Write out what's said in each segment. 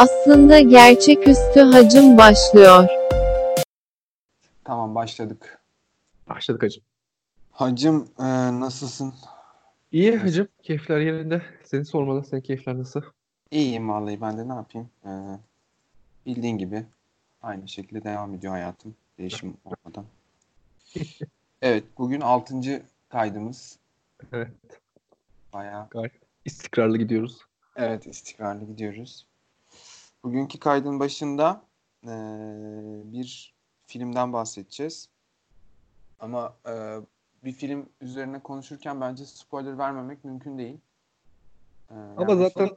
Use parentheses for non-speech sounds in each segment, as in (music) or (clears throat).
Aslında gerçeküstü hacım başlıyor. Tamam başladık. Başladık hacım. Hacım e, nasılsın? İyi hacım. Keyifler yerinde. Seni sormalı. Senin keyifler nasıl? İyiyim vallahi ben de ne yapayım? E, bildiğin gibi aynı şekilde devam ediyor hayatım. Değişim (laughs) olmadan. Evet bugün 6. kaydımız. Evet. Bayağı Gayet istikrarlı gidiyoruz. evet istikrarlı gidiyoruz. Bugünkü kaydın başında e, bir filmden bahsedeceğiz. Ama e, bir film üzerine konuşurken bence spoiler vermemek mümkün değil. E, Ama yani zaten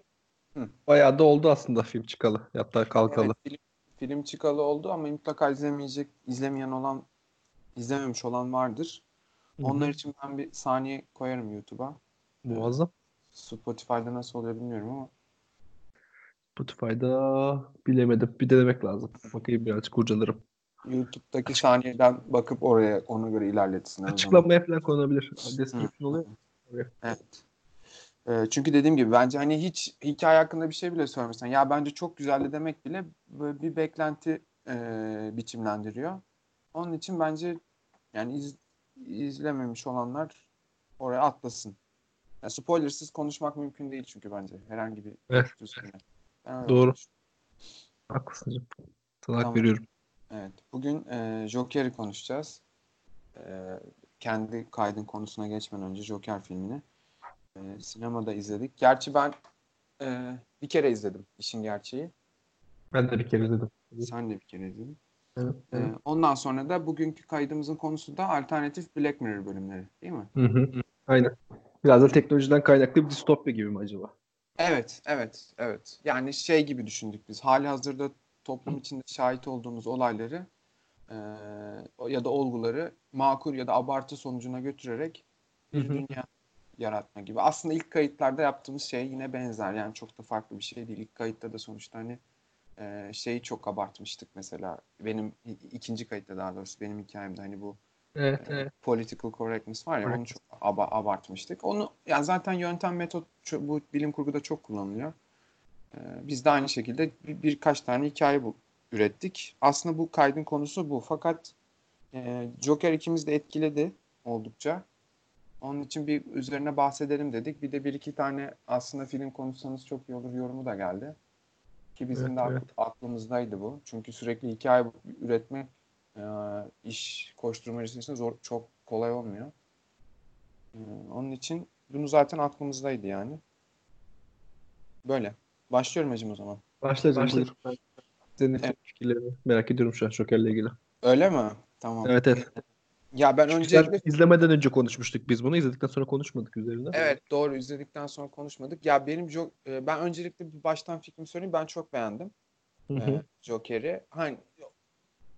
Hı. bayağı da oldu aslında film çıkalı. Hatta kalkalı. Evet, film, film çıkalı oldu ama mutlaka izlemeyecek, izlemeyen olan, izlememiş olan vardır. Hı hı. Onlar için ben bir saniye koyarım YouTube'a. Muazzam. Spotify'da nasıl oluyor bilmiyorum ama. Spotify'da bilemedim. Bir denemek lazım. Bakayım birazcık kurcalarım. YouTube'daki saniyeden bakıp oraya ona göre zaman. Açıklamaya falan konulabilir. Description oluyor. Evet. Ee, çünkü dediğim gibi bence hani hiç hikaye hakkında bir şey bile söylemesen ya bence çok güzeldi demek bile böyle bir beklenti e, biçimlendiriyor. Onun için bence yani iz- izlememiş olanlar oraya atlasın. Yani spoilersız konuşmak mümkün değil çünkü bence herhangi bir Evet. üstüne. Ben öyle Doğru. Haklısın. Sana hak Tamam. veriyorum. Evet. Bugün e, Joker'i konuşacağız. E, kendi kaydın konusuna geçmeden önce Joker filmini e, sinemada izledik. Gerçi ben e, bir kere izledim işin gerçeği. Ben de bir kere izledim. Sen de bir kere izledin. Evet. E, ondan sonra da bugünkü kaydımızın konusu da alternatif Black Mirror bölümleri değil mi? Hı hı. Aynen. Biraz da teknolojiden kaynaklı bir distopya gibi mi acaba? Evet, evet, evet. Yani şey gibi düşündük biz. Hali hazırda toplum içinde şahit olduğumuz olayları e, ya da olguları makul ya da abartı sonucuna götürerek bir dünya yaratma gibi. Aslında ilk kayıtlarda yaptığımız şey yine benzer. Yani çok da farklı bir şey değil. İlk kayıtta da sonuçta hani e, şeyi çok abartmıştık mesela. Benim ikinci kayıtta daha doğrusu benim hikayemde hani bu Evet, evet. political correctness var ya onu Correct. çok aba- abartmıştık. Onu yani zaten yöntem metot bu bilim kurguda çok kullanılıyor. E, biz de aynı şekilde bir, birkaç tane hikaye bu, ürettik. Aslında bu kaydın konusu bu. Fakat e, Joker ikimiz de etkiledi oldukça. Onun için bir üzerine bahsedelim dedik. Bir de bir iki tane aslında film konuşsanız çok iyi olur yorumu da geldi. Ki bizim Evet, de evet. aklımızdaydı bu. Çünkü sürekli hikaye üretmek iş koşturmacısı için zor, çok kolay olmuyor. E, onun için bunu zaten aklımızdaydı yani. Böyle. Başlıyorum hacım o zaman. Başla. Ben senin Evet. fikirlerini merak ediyorum şu an Joker'le ilgili. Öyle mi? Tamam. Evet evet. Ya ben Çünkü öncelikle izlemeden önce konuşmuştuk biz bunu. İzledikten sonra konuşmadık üzerine. Evet doğru izledikten sonra konuşmadık. Ya benim Jo- e, ben öncelikle bir baştan fikrimi söyleyeyim. Ben çok beğendim Hı e, hı. Joker'i. Hani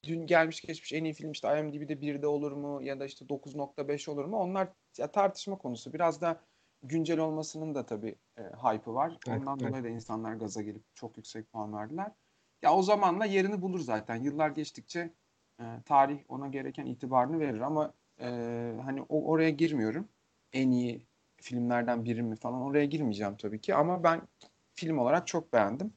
dün gelmiş geçmiş en iyi film işte IMDb'de 1'de olur mu ya da işte 9.5 olur mu? Onlar ya tartışma konusu. Biraz da güncel olmasının da tabii e, hype'ı var. Evet, Ondan evet. dolayı da insanlar gaza gelip çok yüksek puan verdiler. Ya o zamanla yerini bulur zaten. Yıllar geçtikçe e, tarih ona gereken itibarını verir ama e, hani o, oraya girmiyorum. En iyi filmlerden biri mi falan oraya girmeyeceğim tabii ki ama ben film olarak çok beğendim.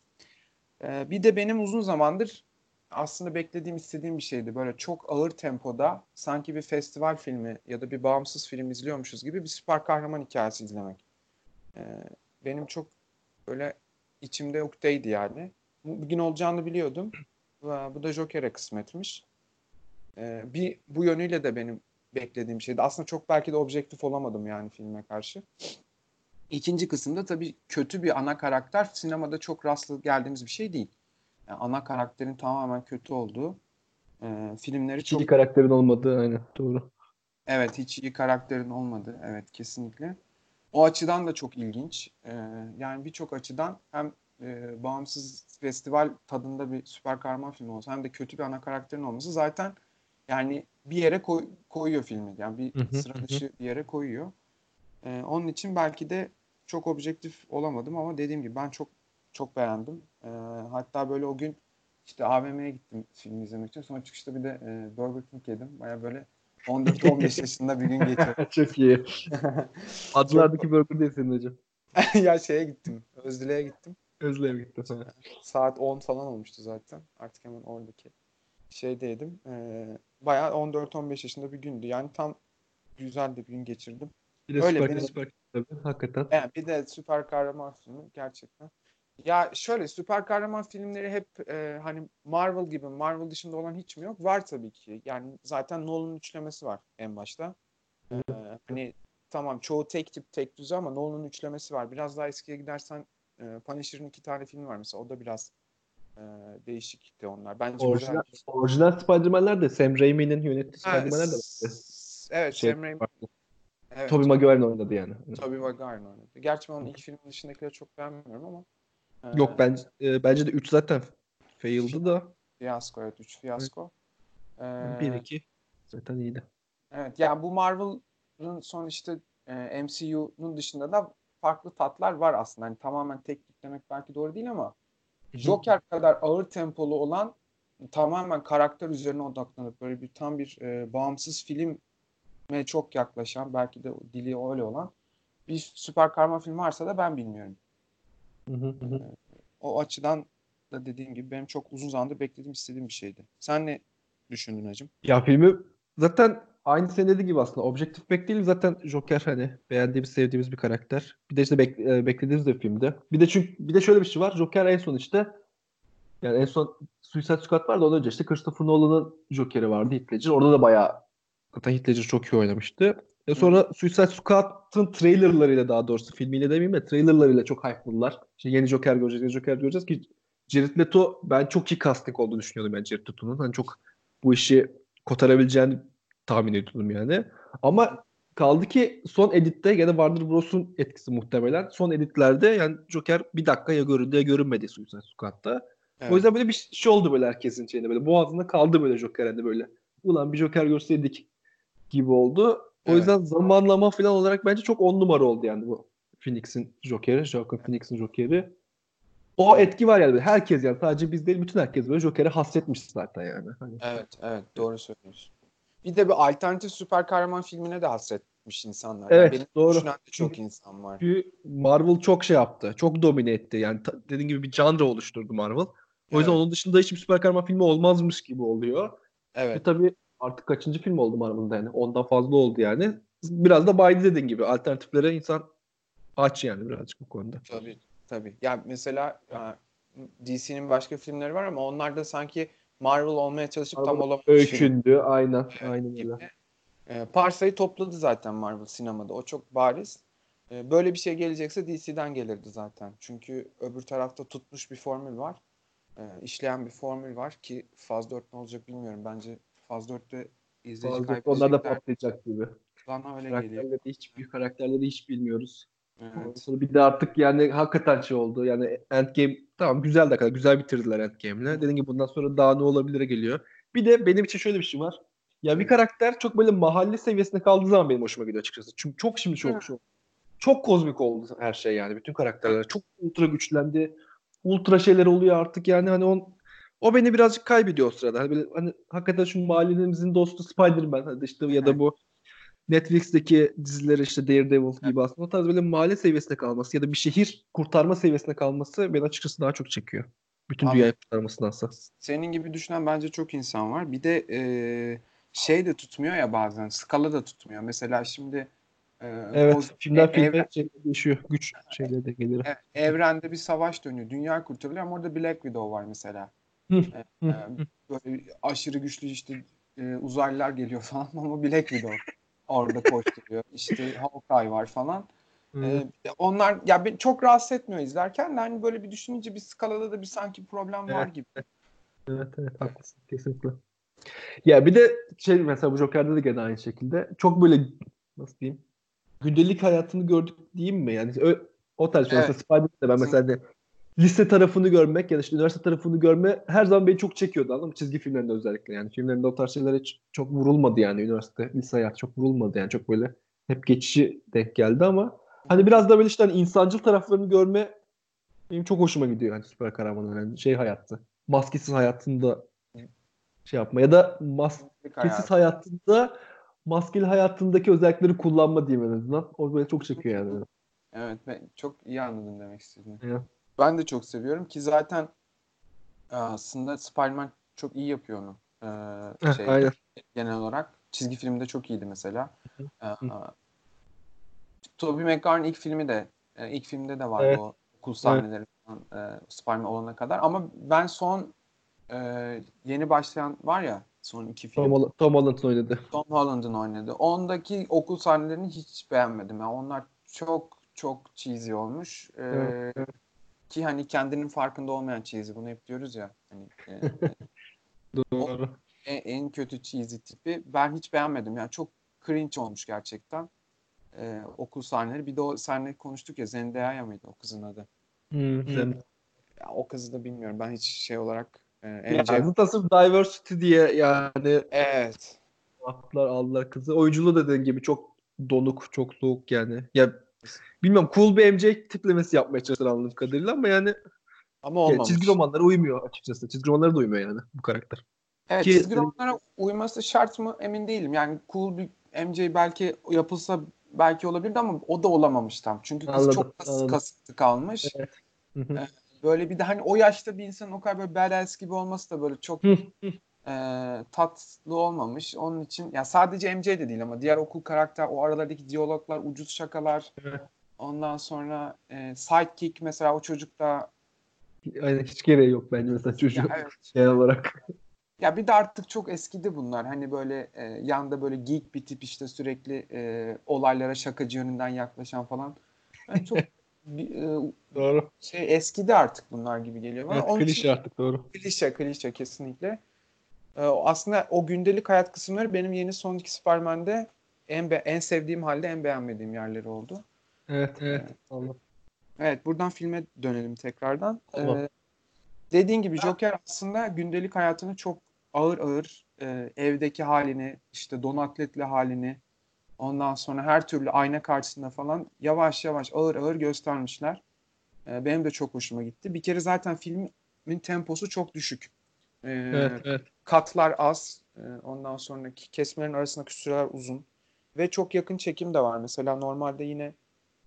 E, bir de benim uzun zamandır aslında beklediğim, istediğim bir şeydi. Böyle çok ağır tempoda sanki bir festival filmi ya da bir bağımsız film izliyormuşuz gibi bir süper kahraman hikayesi izlemek. E, benim çok böyle içimde ukteydi yani. Bu bir gün olacağını biliyordum. Bu da Joker'e kısmetmiş. Ee, bir bu yönüyle de benim beklediğim şeydi. Aslında çok belki de objektif olamadım yani filme karşı. İkinci kısımda tabii kötü bir ana karakter sinemada çok rastlı geldiğimiz bir şey değil. Yani ana karakterin tamamen kötü olduğu e, filmleri Hiç iyi çok karakterin olmadığı aynen doğru. Evet hiç iyi karakterin olmadı. Evet kesinlikle. O açıdan da çok ilginç. Ee, yani birçok açıdan hem e, bağımsız festival tadında bir süper kahraman filmi olsa hem de kötü bir ana karakterin olması zaten yani bir yere koy- koyuyor filmi. Yani bir Hı hı, sıra hı. dışı bir yere koyuyor. Ee, onun için belki de çok objektif olamadım ama dediğim gibi ben çok çok beğendim. Ee, hatta böyle o gün işte AVM'ye gittim film izlemek için. Sonra çıkışta bir de e, Burger King yedim. Baya böyle 14-15 (laughs) yaşında bir gün geçirdim. (laughs) Çok iyi. (laughs) Adlardaki burger değil senin hocam. ya şeye gittim. Özdile'ye gittim. Özlem gitti sana. Saat 10 falan olmuştu zaten. Artık hemen oradaki şeydeydim. Ee, bayağı 14-15 yaşında bir gündü. Yani tam güzel de bir gün geçirdim. Bir de Öyle süper, benim- süper tabii. Hakikaten. Yani bir de süper kahraman filmi gerçekten. Ya şöyle süper kahraman filmleri hep e, hani Marvel gibi Marvel dışında olan hiç mi yok? Var tabii ki. Yani zaten Nolan'ın üçlemesi var en başta. Ee, hani tamam çoğu tek tip tek düze ama Nolan'ın üçlemesi var. Biraz daha eskiye gidersen e, Punisher'ın iki tane filmi var mesela. O da biraz e, değişikti onlar. Bence Orijinal, güzel. orijinal Spider-Man'ler de Sam Raimi'nin yönettiği Spider-Man'ler de vardı. s- Evet, Şey, Sam Raimi. Evet, Tobey Maguire'ın oynadı yani. Tobey Maguire'ın oynadı. Gerçi ben onun ilk filmin dışındakileri çok beğenmiyorum ama. E, Yok ben e, bence de 3 zaten fail'dı da Fiyasko evet 3 fiyasko. Ee, 1-2 zaten iyiydi. evet yani bu Marvel'ın son işte e, MCU'nun dışında da farklı tatlar var aslında. Hani tamamen tek demek belki doğru değil ama Joker kadar ağır tempolu olan tamamen karakter üzerine odaklanıp böyle bir tam bir e, bağımsız filme çok yaklaşan belki de dili öyle olan bir süper kahraman filmi varsa da ben bilmiyorum. Hı hı hı hı. O açıdan da dediğim gibi benim çok uzun zamandır beklediğim istediğim bir şeydi. Sen ne düşündün hacım? Ya filmi zaten aynı senin dediğin gibi aslında objektif bek değil zaten Joker hani beğendiğimiz sevdiğimiz bir karakter. Bir de işte bek- e, beklediğimiz de filmde. Bir de çünkü bir de şöyle bir şey var. Joker en son işte yani en son Suicide Squad vardı ondan önce işte Christopher Nolan'ın Joker'i vardı Heath Ledger. Orada da bayağı zaten Heath Ledger çok iyi oynamıştı. E sonra Suicide Squad'ın trailerlarıyla daha doğrusu filmiyle demeyeyim de trailerlarıyla çok hype'lılar. İşte yeni Joker göreceğiz, yeni Joker göreceğiz ki Jared Leto ben çok iyi casting olduğunu düşünüyordum ben Jared Leto'nun. Hani çok bu işi kotarabileceğini tahmin ediyordum yani. Ama kaldı ki son editte gene Warner Bros'un etkisi muhtemelen. Son editlerde yani Joker bir dakika ya göründü ya görünmedi Suicide Squad'da. Evet. O yüzden böyle bir şey oldu böyle herkesin şeyinde böyle boğazında kaldı böyle Joker hani böyle. Ulan bir Joker görseydik gibi oldu. O Evet. yüzden zamanlama falan olarak bence çok on numara oldu yani bu Phoenix'in Joker'i, Joaquin Phoenix'in Joker'i. O etki var yani. Herkes yani sadece biz değil bütün herkes böyle Joker'e hasretmiş zaten yani. Hani Evet, evet doğru söylüyorsun. Bir de bir alternatif süper kahraman filmine de hasretmiş insanlar. Yani Evet, benim doğru. düşünen de çok insan var. Çünkü Marvel çok şey yaptı. Çok domine etti. Yani dediğin gibi bir genre oluşturdu Marvel. O yüzden Evet. onun dışında hiçbir süper kahraman filmi olmazmış gibi oluyor. Ve Evet, tabii artık kaçıncı film oldu Marvel'da yani. Ondan fazla oldu yani. Biraz da Baydi dediğin gibi alternatiflere insan aç yani birazcık bu konuda. tabii, tabii. Ya mesela DC'nin başka filmleri var ama onlar da sanki Marvel olmaya çalışıp tam olamamış Öykündü aynen. Aynen gibi. öyle. E, parsayı topladı zaten Marvel sinemada. O çok bariz. E, böyle bir şey gelecekse DC'den gelirdi zaten. Çünkü öbür tarafta tutmuş bir formül var. E, işleyen bir formül var ki Faz 4 ne olacak bilmiyorum. Bence Faz 4'te izleyici Bazı onlar da patlayacak gibi. Bana öyle geliyor. Hiç, büyük karakterleri hiç bilmiyoruz. Evet. sonra bir de artık yani hakikaten şey oldu. Yani Endgame tamam güzel de kadar güzel bitirdiler Endgame'le. Dediğim gibi bundan sonra daha ne olabilire geliyor. Bir de benim için şöyle bir şey var. Ya bir karakter çok böyle mahalle seviyesinde kaldığı zaman benim hoşuma gidiyor açıkçası. Çünkü çok şimdi çok çok çok kozmik oldu her şey yani. Bütün karakterler çok ultra güçlendi. Ultra şeyler oluyor artık yani hani on o beni birazcık kaybediyor o sırada. Hani böyle hani hakikaten şu mahallemizin dostu Spider-Man hadi işte ya da bu Netflix'teki dizileri işte Daredevil gibi aslında o tarz böyle mahalle seviyesinde kalması ya da bir şehir kurtarma seviyesinde kalması beni açıkçası daha çok çekiyor. Bütün Abi- dünyayı kurtarmasındansa. Senin gibi düşünen bence çok insan var. Bir de e, şey de tutmuyor ya bazen. Skala da tutmuyor. Mesela şimdi e, Evet, o- e- filme evren- değişiyor. Güç şeyleri de gelir. e- evrende bir savaş dönüyor. Dünya kurtarılıyor ama orada Black Widow var mesela. Hı, E, hı, e, böyle aşırı güçlü işte e, uzaylılar geliyor (laughs) falan ama Black Widow orada koşturuyor. İşte Hawkeye var falan. E, onlar ya beni çok rahatsız etmiyor izlerken de hani böyle bir düşününce bir skalada da bir sanki problem var Evet. gibi. Evet evet haklısın kesinlikle. Ya bir de şey mesela bu Joker'de de gene aynı şekilde çok böyle nasıl diyeyim gündelik hayatını gördük diyeyim mi? Yani ö- o tarz. Evet. Mesela Spider-Man'de ben mesela hani lise tarafını görmek ya da işte üniversite tarafını görme her zaman beni çok çekiyordu anladın mı? Çizgi filmlerinde özellikle yani. Filmlerinde o tarz şeylere hiç çok vurulmadı yani üniversite, lise hayatı çok vurulmadı yani. Çok böyle hep geçici denk geldi ama hani biraz da böyle işte hani insancıl taraflarını görme benim çok hoşuma gidiyor hani süper kahramanın yani şey hayattı. Maskesiz hayatında şey yapma ya da maskesiz Hayatı. hayatında maskeli hayatındaki özellikleri kullanma diyeyim en azından. O böyle çok çekiyor yani. Evet ben çok iyi anladım demek istediğini. Evet. Ben de çok seviyorum ki zaten e, aslında Spider-Man çok iyi yapıyor onu. Ee, şey, aynen. genel olarak. Çizgi filmde çok iyiydi mesela. Ee, Tobey Maguire'ın ilk filmi de e, ilk filmde de vardı Evet. o okul sahneleri falan e, Spider-Man olana kadar. Ama ben son e, yeni başlayan var ya son iki film. Tom, Holland, Tom Holland'ın oynadı. Tom Holland'ın oynadı. Ondaki okul sahnelerini hiç beğenmedim. Yani onlar çok çok cheesy olmuş. Ee, Evet, evet. Ki hani kendinin farkında olmayan cheesy. Bunu hep diyoruz ya. Hani, e, (laughs) Doğru. en, en kötü cheesy tipi. Ben hiç beğenmedim. Yani çok cringe olmuş gerçekten. Ee, okul sahneleri. Bir de o sahne konuştuk ya Zendaya mıydı o kızın adı? Hmm. Ya, o kızı da bilmiyorum. Ben hiç şey olarak e, Ya, MJ... zaten sırf diversity diye yani Evet. Atlar aldılar kızı. Oyunculuğu da dediğin gibi çok donuk, çok soğuk yani. Ya bilmiyorum cool bir MJ tiplemesi yapmaya çalıştılar anladığım kadarıyla ama yani Ama olmamış. çizgi romanlara uymuyor açıkçası. Çizgi romanlara da uymuyor yani bu karakter. Evet Ki- çizgi romanlara uyması şart mı emin değilim. Yani cool bir MJ belki yapılsa belki olabilirdi ama o da olamamış tam. Çünkü kız Anladım, çok kas, anladım. kasıntı kalmış. Evet. Hı hı. Evet. Böyle bir de hani o yaşta bir insanın o kadar böyle badass gibi olması da böyle çok e, tatlı olmamış. Onun için ya sadece MJ de değil ama diğer okul karakter o aralardaki diyaloglar, ucuz şakalar. Evet. Ondan sonra e, sidekick mesela o çocuk da Aynen hiç gereği yok bence mesela çocuğun ya evet (laughs) olarak. Ya bir de artık çok eskidi bunlar. Hani böyle e, yanda böyle geek bir tip işte sürekli e, olaylara şakacı yönünden yaklaşan falan. Yani çok (laughs) bir, e, Doğru. şey eskidi artık bunlar gibi geliyor bana. Evet, Onun için- klişe artık doğru. klişe, klişe kesinlikle. E, aslında o gündelik hayat kısımları benim yeni son iki Superman'de en be- en sevdiğim halde en beğenmediğim yerleri oldu. Evet evet. Anladım. Evet buradan filme dönelim tekrardan. Tamam. Ee, dediğin gibi Joker aslında gündelik hayatını çok ağır ağır e, evdeki halini işte don atletli halini ondan sonra her türlü ayna karşısında falan yavaş yavaş ağır ağır göstermişler. Ee, benim de çok hoşuma gitti. Bir kere zaten filmin temposu çok düşük. Ee, Evet evet. katlar az. Ee, Ondan sonraki kesmelerin arasındaki süreler uzun. Ve çok yakın çekim de var. Mesela normalde yine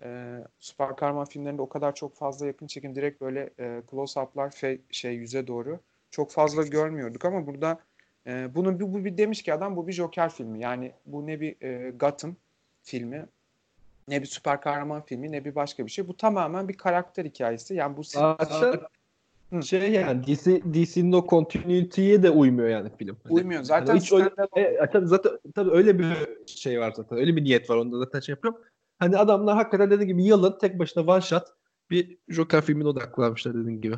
e, süper kahraman filmlerinde o kadar çok fazla yakın çekim direkt böyle e, close-up'lar fe- şey yüze doğru çok fazla görmüyorduk ama burada e, bunu bu, bu bir demiş ki adam bu bir Joker filmi. Yani bu ne bir e, Gotham filmi ne bir süper kahraman filmi ne bir başka bir şey. Bu tamamen bir karakter hikayesi. Yani bu Zaten Hı. şey yani DC DC'nin o continuity'ye de uymuyor yani film. Hani- uymuyor. Zaten hiç öyle, standalone- e, tabii zaten tabii öyle bir şey var zaten. Öyle bir niyet var onda zaten şey yapıyorum. Hani adamlar hakikaten dediğim gibi yılın tek başına one shot bir Joker filmine odaklanmışlar dediğin gibi.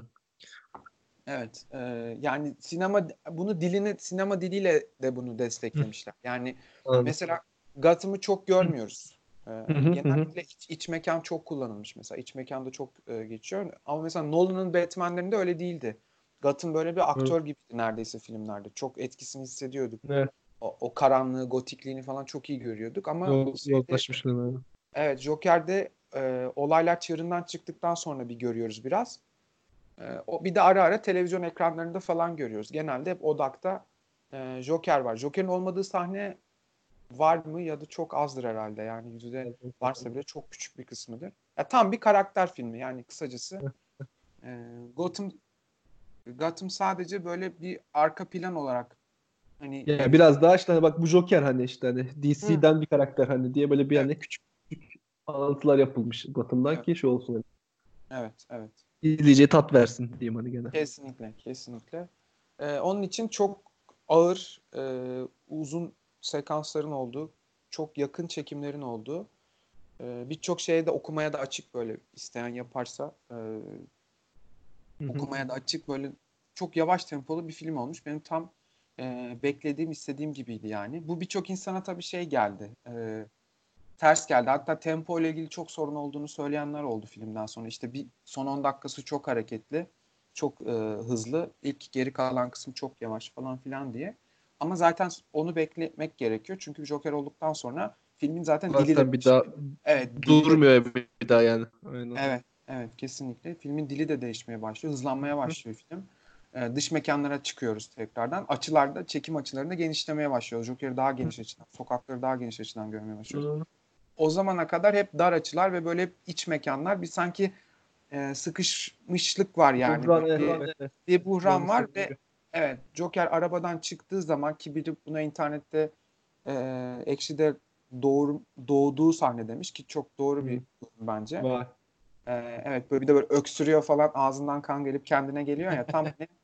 Evet, e, yani sinema bunu diline sinema diliyle de bunu desteklemişler. Yani Anladım. mesela Gotham'ı çok görmüyoruz. E, hı, hı. genellikle iç, iç mekan çok kullanılmış mesela. İç mekanda çok e, geçiyor. Ama mesela Nolan'ın Batman'lerinde öyle değildi. Gotham böyle bir aktör gibiydi neredeyse filmlerde. Çok etkisini hissediyorduk. Evet. O, o karanlığı, gotikliğini falan çok iyi görüyorduk ama Yol, yozlaşmışlar. Yani. Evet, Joker'de e, olaylar çığırından çıktıktan sonra bir görüyoruz biraz. E, o bir de ara ara televizyon ekranlarında falan görüyoruz. Genelde hep odakta e, Joker var. Joker'in olmadığı sahne var mı ya da çok azdır herhalde. Yani yüzde varsa bile çok küçük bir kısmıdır. Ya tam bir karakter filmi yani kısacası. (laughs) E, Gotham Gotham sadece böyle bir arka plan olarak hani Ya biraz daha işte hani bak bu Joker hani işte hani DC'den bir karakter hani diye böyle bir küçük küçük alıntılar yapılmış Gotham'dan Evet. ki şey olsun. Hani. evet evet. İzleyiciye tat versin diyeyim hani gene. Kesinlikle, kesinlikle. Ee, onun için çok ağır, e, uzun sekansların olduğu, çok yakın çekimlerin olduğu, e, birçok şeye de okumaya da açık böyle isteyen yaparsa e, okumaya da açık böyle çok yavaş tempolu bir film olmuş. Benim tam e, beklediğim, istediğim gibiydi yani. Bu birçok insana tabii şey geldi, e, ters geldi. Hatta tempo ile ilgili çok sorun olduğunu söyleyenler oldu filmden sonra. İşte bir son 10 dakikası çok hareketli, çok e, hızlı. İlk geri kalan kısmı çok yavaş falan filan diye. Ama zaten onu beklemek gerekiyor. Çünkü Joker olduktan sonra filmin zaten dili de bir daha evet, de- durmuyor bir daha yani. Aynen. Evet, evet kesinlikle. Filmin dili de değişmeye başlıyor, hızlanmaya başlıyor film. Ee, dış mekanlara çıkıyoruz tekrardan. Açılarda, çekim açılarında genişlemeye başlıyor. Joker'i daha geniş açıdan, sokakları daha geniş açıdan görmeye başlıyoruz. Hı. O zamana kadar hep dar açılar ve böyle hep iç mekanlar. Bir sanki e, sıkışmışlık var yani. Buhran, bir, evet, evet. bir buhran Doğru var ve evet Joker arabadan çıktığı zaman ki biri buna internette e, Ekşi'de doğru, doğduğu sahne demiş ki çok doğru bir Hı. yorum bence. Vay. E, evet böyle bir de böyle öksürüyor falan ağzından kan gelip kendine geliyor ya tam (laughs)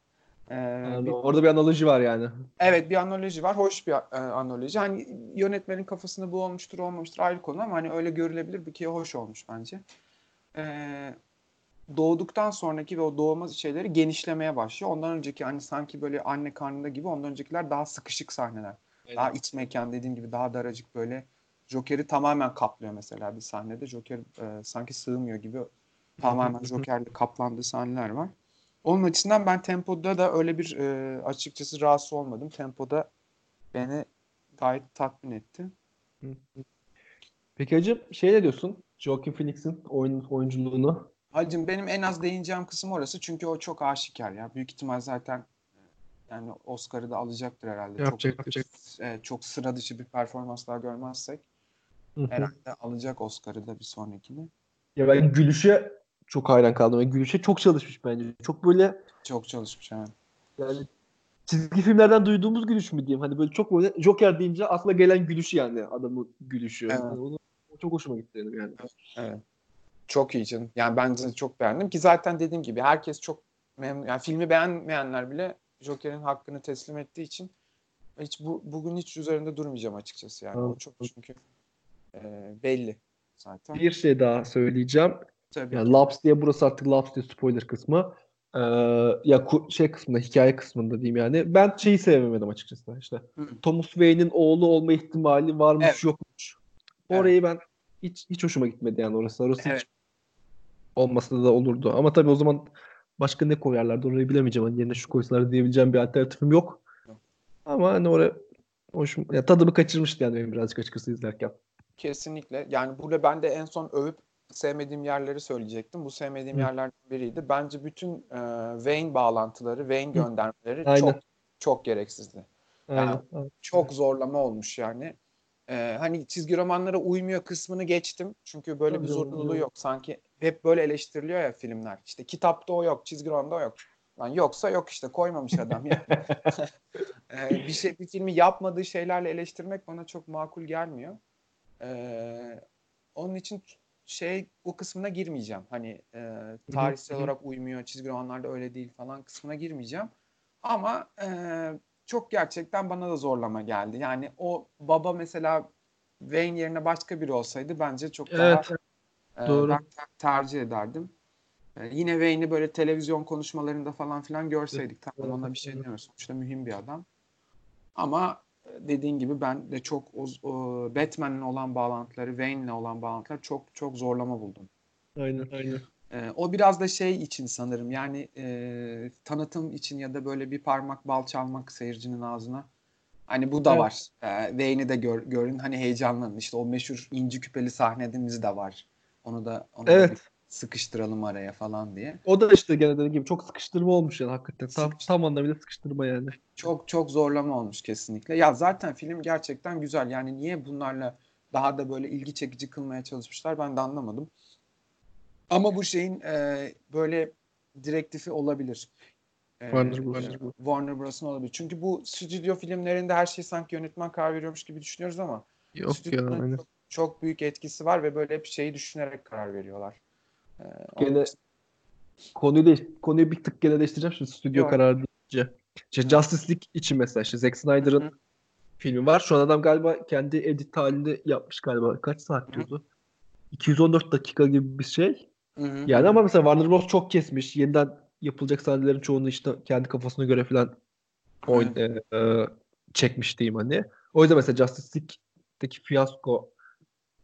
hani, e, bir- orada bir analoji var yani. Evet bir analoji var. Hoş bir e, analoji. Hani yönetmenin kafasında bu olmuştur olmamıştır ayrı konu ama hani öyle görülebilir bir ki hoş olmuş bence. Ee, doğduktan sonraki ve o doğma şeyleri genişlemeye başlıyor. Ondan önceki hani sanki böyle anne karnında gibi ondan öncekiler daha sıkışık sahneler. Daha iç mekan dediğin gibi daha daracık böyle. Joker'i tamamen kaplıyor mesela bir sahnede. Joker e, sanki sığmıyor gibi tamamen (laughs) Joker'le kaplandığı sahneler var. Onun açısından ben tempoda da öyle bir e, açıkçası rahatsız olmadım. Tempoda beni gayet tatmin etti. Peki hacım şey ne diyorsun? Joaquin Phoenix'in oyun, oyunculuğunu. Hacım benim en az değineceğim kısım orası çünkü o çok aşikar ya. Büyük ihtimal zaten e, yani Oscar'ı da alacaktır herhalde. Yapacak, çok, yapacak. Evet, çok sıra dışı bir performans daha görmezsek Hı hı. herhalde alacak Oscar'ı da bir sonrakini. Ya ben Gülüş'e çok hayran kaldım. Yani Gülüş'e çok çalışmış bence. Çok böyle Çok çalışmış yani. yani çizgi filmlerden duyduğumuz gülüş mü diyeyim? Hani böyle çok böyle Joker deyince akla gelen gülüşü yani adamın gülüşü. Evet. Yani onu, o çok hoşuma gitti benim yani. Evet. Çok iyi canım. Yani ben de çok beğendim ki zaten dediğim gibi herkes çok memnun. Yani filmi beğenmeyenler bile Joker'in hakkını teslim ettiği için hiç bu bugün hiç üzerinde durmayacağım açıkçası yani. O Anladım. çok çünkü e, belli zaten. Bir şey daha söyleyeceğim. Tabii. Yani Labs diye burası artık Labs diye spoiler kısmı. Ee, ya şey kısmında hikaye kısmında diyeyim yani. Ben şeyi sevemedim açıkçası işte. Hı. Thomas Wayne'in oğlu olma ihtimali varmış Evet. yokmuş. Orayı ben hiç hiç hoşuma gitmedi yani orası. Orası Evet. hiç olmasa da olurdu. Ama tabii o zaman başka ne koyarlardı orayı bilemeyeceğim. Hani yerine şu koysalar diyebileceğim bir alternatifim yok. Yok. Ama hani oraya hoşum, ya tadımı kaçırmıştı yani benim birazcık açıkçası izlerken. Kesinlikle. Yani burada ben de en son övüp sevmediğim yerleri söyleyecektim. Bu sevmediğim Hı. yerlerden biriydi. Bence bütün e, Wayne bağlantıları, Wayne göndermeleri Aynen. çok çok gereksizdi. Aynen. aynen. Çok zorlama olmuş yani. Ee, hani çizgi romanlara uymuyor kısmını geçtim. Çünkü böyle bir zorunluluğu yok. Sanki hep böyle eleştiriliyor ya filmler. İşte kitapta o yok, çizgi romanda o yok. Lan yoksa yok işte koymamış adam ya. (laughs) (laughs) Ee, bir şey bir filmi yapmadığı şeylerle eleştirmek bana çok makul gelmiyor. Ee, onun için şey o kısmına girmeyeceğim. Hani e, tarihsel olarak uymuyor, çizgi romanlarda öyle değil falan kısmına girmeyeceğim. Ama e, çok gerçekten bana da zorlama geldi. Yani o baba mesela Wayne yerine başka biri olsaydı bence çok daha Evet. e, doğru. ben ter- tercih ederdim. E, yine Wayne'i böyle televizyon konuşmalarında falan filan görseydik tamam ona bir şey demiyoruz. Sonuçta mühim bir adam. Ama dediğin gibi ben de çok o, o Batman'le olan bağlantıları, Wayne'le olan bağlantıları çok çok zorlama buldum. Aynen. Aynen. Ee, o biraz da şey için sanırım yani e, tanıtım için ya da böyle bir parmak bal çalmak seyircinin ağzına. Hani bu da Evet. var. Ee, Wayne'i de gör, görün hani heyecanlanın. İşte o meşhur inci küpeli sahnemiz de var. Onu da onu da Evet. bir sıkıştıralım araya falan diye. O da işte gene dediğim gibi çok sıkıştırma olmuş yani hakikaten. Tam, tam anlamıyla sıkıştırma yani. Çok çok zorlama olmuş kesinlikle. Ya zaten film gerçekten güzel. Yani niye bunlarla daha da böyle ilgi çekici kılmaya çalışmışlar ben de anlamadım. Ama bu şeyin e, böyle direktifi olabilir. E, Warner Bros. Warner Bros'un olabilir. Çünkü bu stüdyo filmlerinde her şey sanki yönetmen karar veriyormuş gibi düşünüyoruz ama Yok ya. çok, çok büyük etkisi var ve böyle hep şeyi düşünerek karar veriyorlar. Gene için- konuyu bir tık gene değiştireceğim şimdi stüdyo Yok. kararı deyince. İşte Hı. Justice League için mesela işte Zack Snyder'ın Hı. filmi var. Şu an adam galiba kendi edit halinde yapmış galiba. Kaç saat diyordu? 214 dakika gibi bir şey. Hı hı. Yani ama mesela Warner Bros çok kesmiş. Yeniden yapılacak sahnelerin çoğunu işte kendi kafasına göre falan oyn e, e, çekmiş diyeyim hani. O yüzden mesela Justice League'deki fiyasko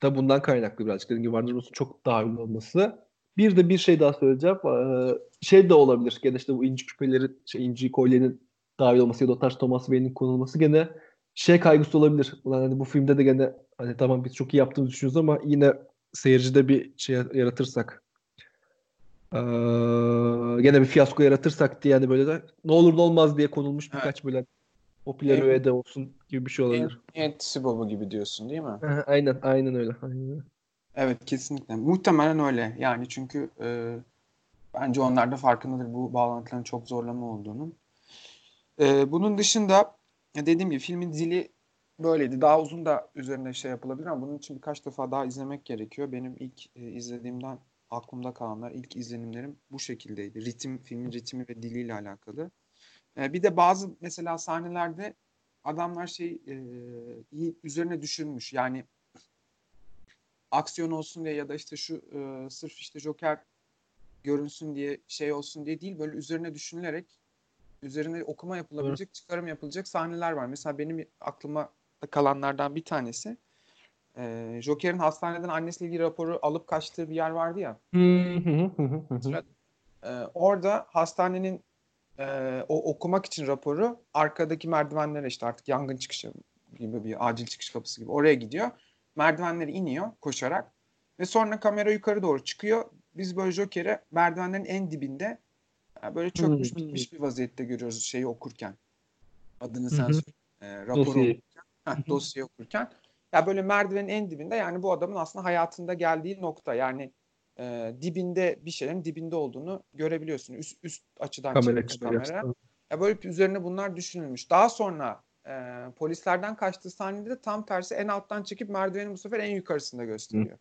da bundan kaynaklı birazcık. Dediğim gibi Warner Bros'un çok dahil olması. Bir de bir şey daha söyleyeceğim. Ee, şey de olabilir. Gene işte bu inci küpelerin, şey, inci kolyenin dahil olması ya da o tarz Thomas Wayne'in konulması gene şey kaygısı olabilir. Ulan hani bu filmde de gene hani tamam biz çok iyi yaptığımızı düşünüyoruz ama yine seyircide bir şey yaratırsak ee, gene bir fiyasko yaratırsak diye yani böyle de ne olur ne olmaz diye konulmuş Evet. birkaç böyle popüler Evet. öğede olsun gibi bir şey olabilir. Emniyet baba gibi diyorsun değil mi? Aynen, aynen öyle. Aynen öyle. Evet kesinlikle. Muhtemelen öyle. Yani çünkü e, Bence onlar da farkındadır bu bağlantıların çok zorlama olduğunun. Ee, bunun dışında dediğim gibi filmin dili böyleydi. Daha uzun da üzerine şey yapılabilir ama bunun için birkaç defa daha izlemek gerekiyor. Benim ilk e, izlediğimden aklımda kalanlar, ilk izlenimlerim bu şekildeydi. Ritim, filmin ritmi ve diliyle alakalı. Ee, bir de bazı mesela sahnelerde adamlar şey e, iyi üzerine düşünmüş. Yani aksiyon olsun diye ya da işte şu e, sırf işte Joker görünsün diye şey olsun diye değil böyle üzerine düşünülerek üzerine okuma yapılabilecek, çıkarım yapılacak sahneler var. Mesela benim aklıma kalanlardan bir tanesi e, Joker'in hastaneden annesiyle ilgili raporu alıp kaçtığı bir yer vardı ya. E, orada hastanenin e, o okumak için raporu arkadaki merdivenlere işte artık yangın çıkışı gibi bir acil çıkış kapısı gibi oraya gidiyor. Merdivenleri iniyor koşarak ve sonra kamera yukarı doğru çıkıyor. Biz böyle Joker'i merdivenlerin en dibinde yani böyle çökmüş Hmm. bitmiş bir vaziyette görüyoruz şeyi okurken. Adını sen söyle. E, raporu Dosyayı. okurken. Heh, dosyayı okurken. Ya böyle merdivenin en dibinde yani bu adamın aslında hayatında geldiği nokta. Yani e, dibinde bir şeylerin dibinde olduğunu görebiliyorsun. Üst, üst açıdan Kamera çıkıyor. kamera. Ya böyle üzerine bunlar düşünülmüş. Daha sonra e, polislerden kaçtığı sahnede de tam tersi en alttan çekip merdivenin bu sefer en yukarısında gösteriyor.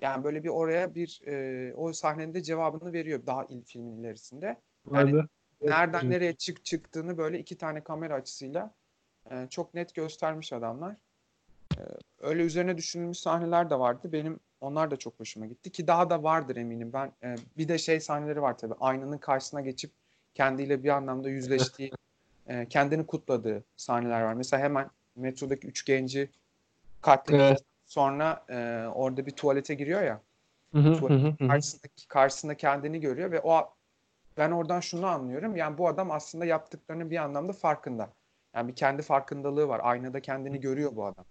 Yani böyle bir oraya bir e, o sahnenin de cevabını veriyor daha il, filmin ilerisinde. Be. Nereden nereye çık çıktığını böyle iki tane kamera açısıyla e, çok net göstermiş adamlar. E, öyle üzerine düşünülmüş sahneler de vardı. Benim onlar da çok hoşuma gitti ki daha da vardır eminim. Ben e, bir de şey sahneleri var tabii. Aynanın karşısına geçip kendiyle bir anlamda yüzleştiği, (laughs) e, kendini kutladığı sahneler var. Mesela hemen metrodaki üç genci katledip Evet. sonra e, orada bir tuvalete giriyor ya Hı karşısında, karşısında kendini görüyor ve o ben oradan şunu anlıyorum. Yani bu adam aslında yaptıklarının bir anlamda farkında. Yani bir kendi farkındalığı var. Aynada kendini görüyor bu adam.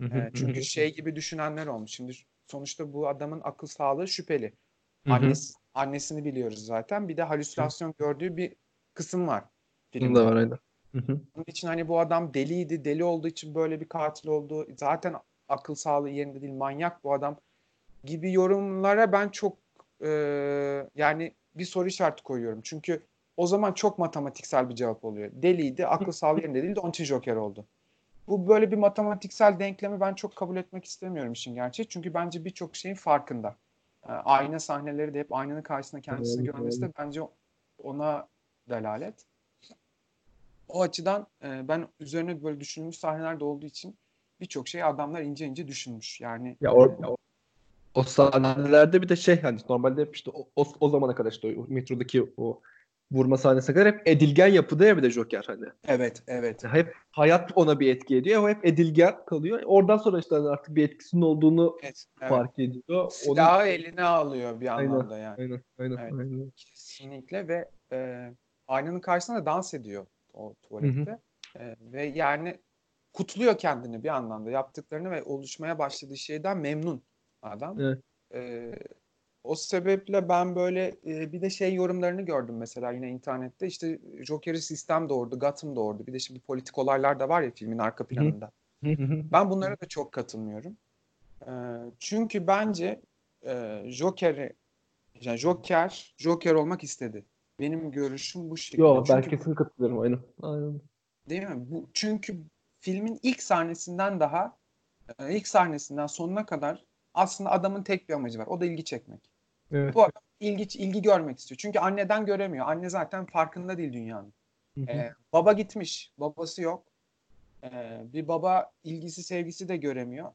Hı çünkü şey gibi düşünenler olmuş. Şimdi sonuçta bu adamın akıl sağlığı şüpheli. Annesi, annesini biliyoruz zaten. Bir de halüsinasyon gördüğü bir kısım var. Filmde. da var aynen. Bunun için hani bu adam deliydi, deli olduğu için böyle bir katil oldu. Zaten akıl sağlığı yerinde değil, manyak bu adam gibi yorumlara ben çok e, yani bir soru işareti koyuyorum. Çünkü o zaman çok matematiksel bir cevap oluyor. Deliydi, akıl sağlığı yerinde değildi, onun için Joker oldu. Bu böyle bir matematiksel denklemi ben çok kabul etmek istemiyorum işin gerçeği. Çünkü bence birçok şeyin farkında. E, ayna sahneleri de hep aynanın karşısında kendisini görmesi de bence ona delalet. O açıdan e, ben üzerine böyle düşünülmüş sahneler de olduğu için birçok şey adamlar ince ince düşünmüş. Yani Ya o, o, o sahnelerde bir de şey hani normalde hep işte o, o, o zamana kadar işte o metrodaki o vurma sahnesine kadar hep edilgen yapıda ya bir de Joker hani. evet evet. Hep hayat ona bir etki ediyor. O hep edilgen kalıyor. Oradan sonra işte hani artık bir etkisinin olduğunu Evet, evet. fark ediyor. Silahı eline alıyor bir Aynen. anlamda yani. Aynen, aynen, Evet. aynen. Kesinlikle ve e, aynanın karşısında da dans ediyor o tuvalette. E, ve yani kutluyor kendini bir anlamda yaptıklarını ve oluşmaya başladığı şeyden memnun adam. Evet. E, o sebeple ben böyle e, bir de şey yorumlarını gördüm mesela yine internette işte Joker'i sistem doğurdu, Gotham doğurdu. Bir de şimdi politik olaylar da var ya filmin arka planında. Hı hı hı. Ben bunlara da çok katılmıyorum. Çünkü bence e, Joker'i yani Joker Joker olmak istedi. Benim görüşüm bu şekilde. Yo ben kesin katılıyorum aynen. Aynen. değil mi? Bu çünkü filmin ilk sahnesinden daha e, ilk sahnesinden sonuna kadar aslında adamın tek bir amacı var. O da ilgi çekmek. Evet. Bu adam ilgi ilgi görmek istiyor. Çünkü anneden göremiyor. Anne zaten farkında değil dünyanın. Hı hı. Ee, baba gitmiş, babası yok. Ee, bir baba ilgisi, sevgisi de göremiyor.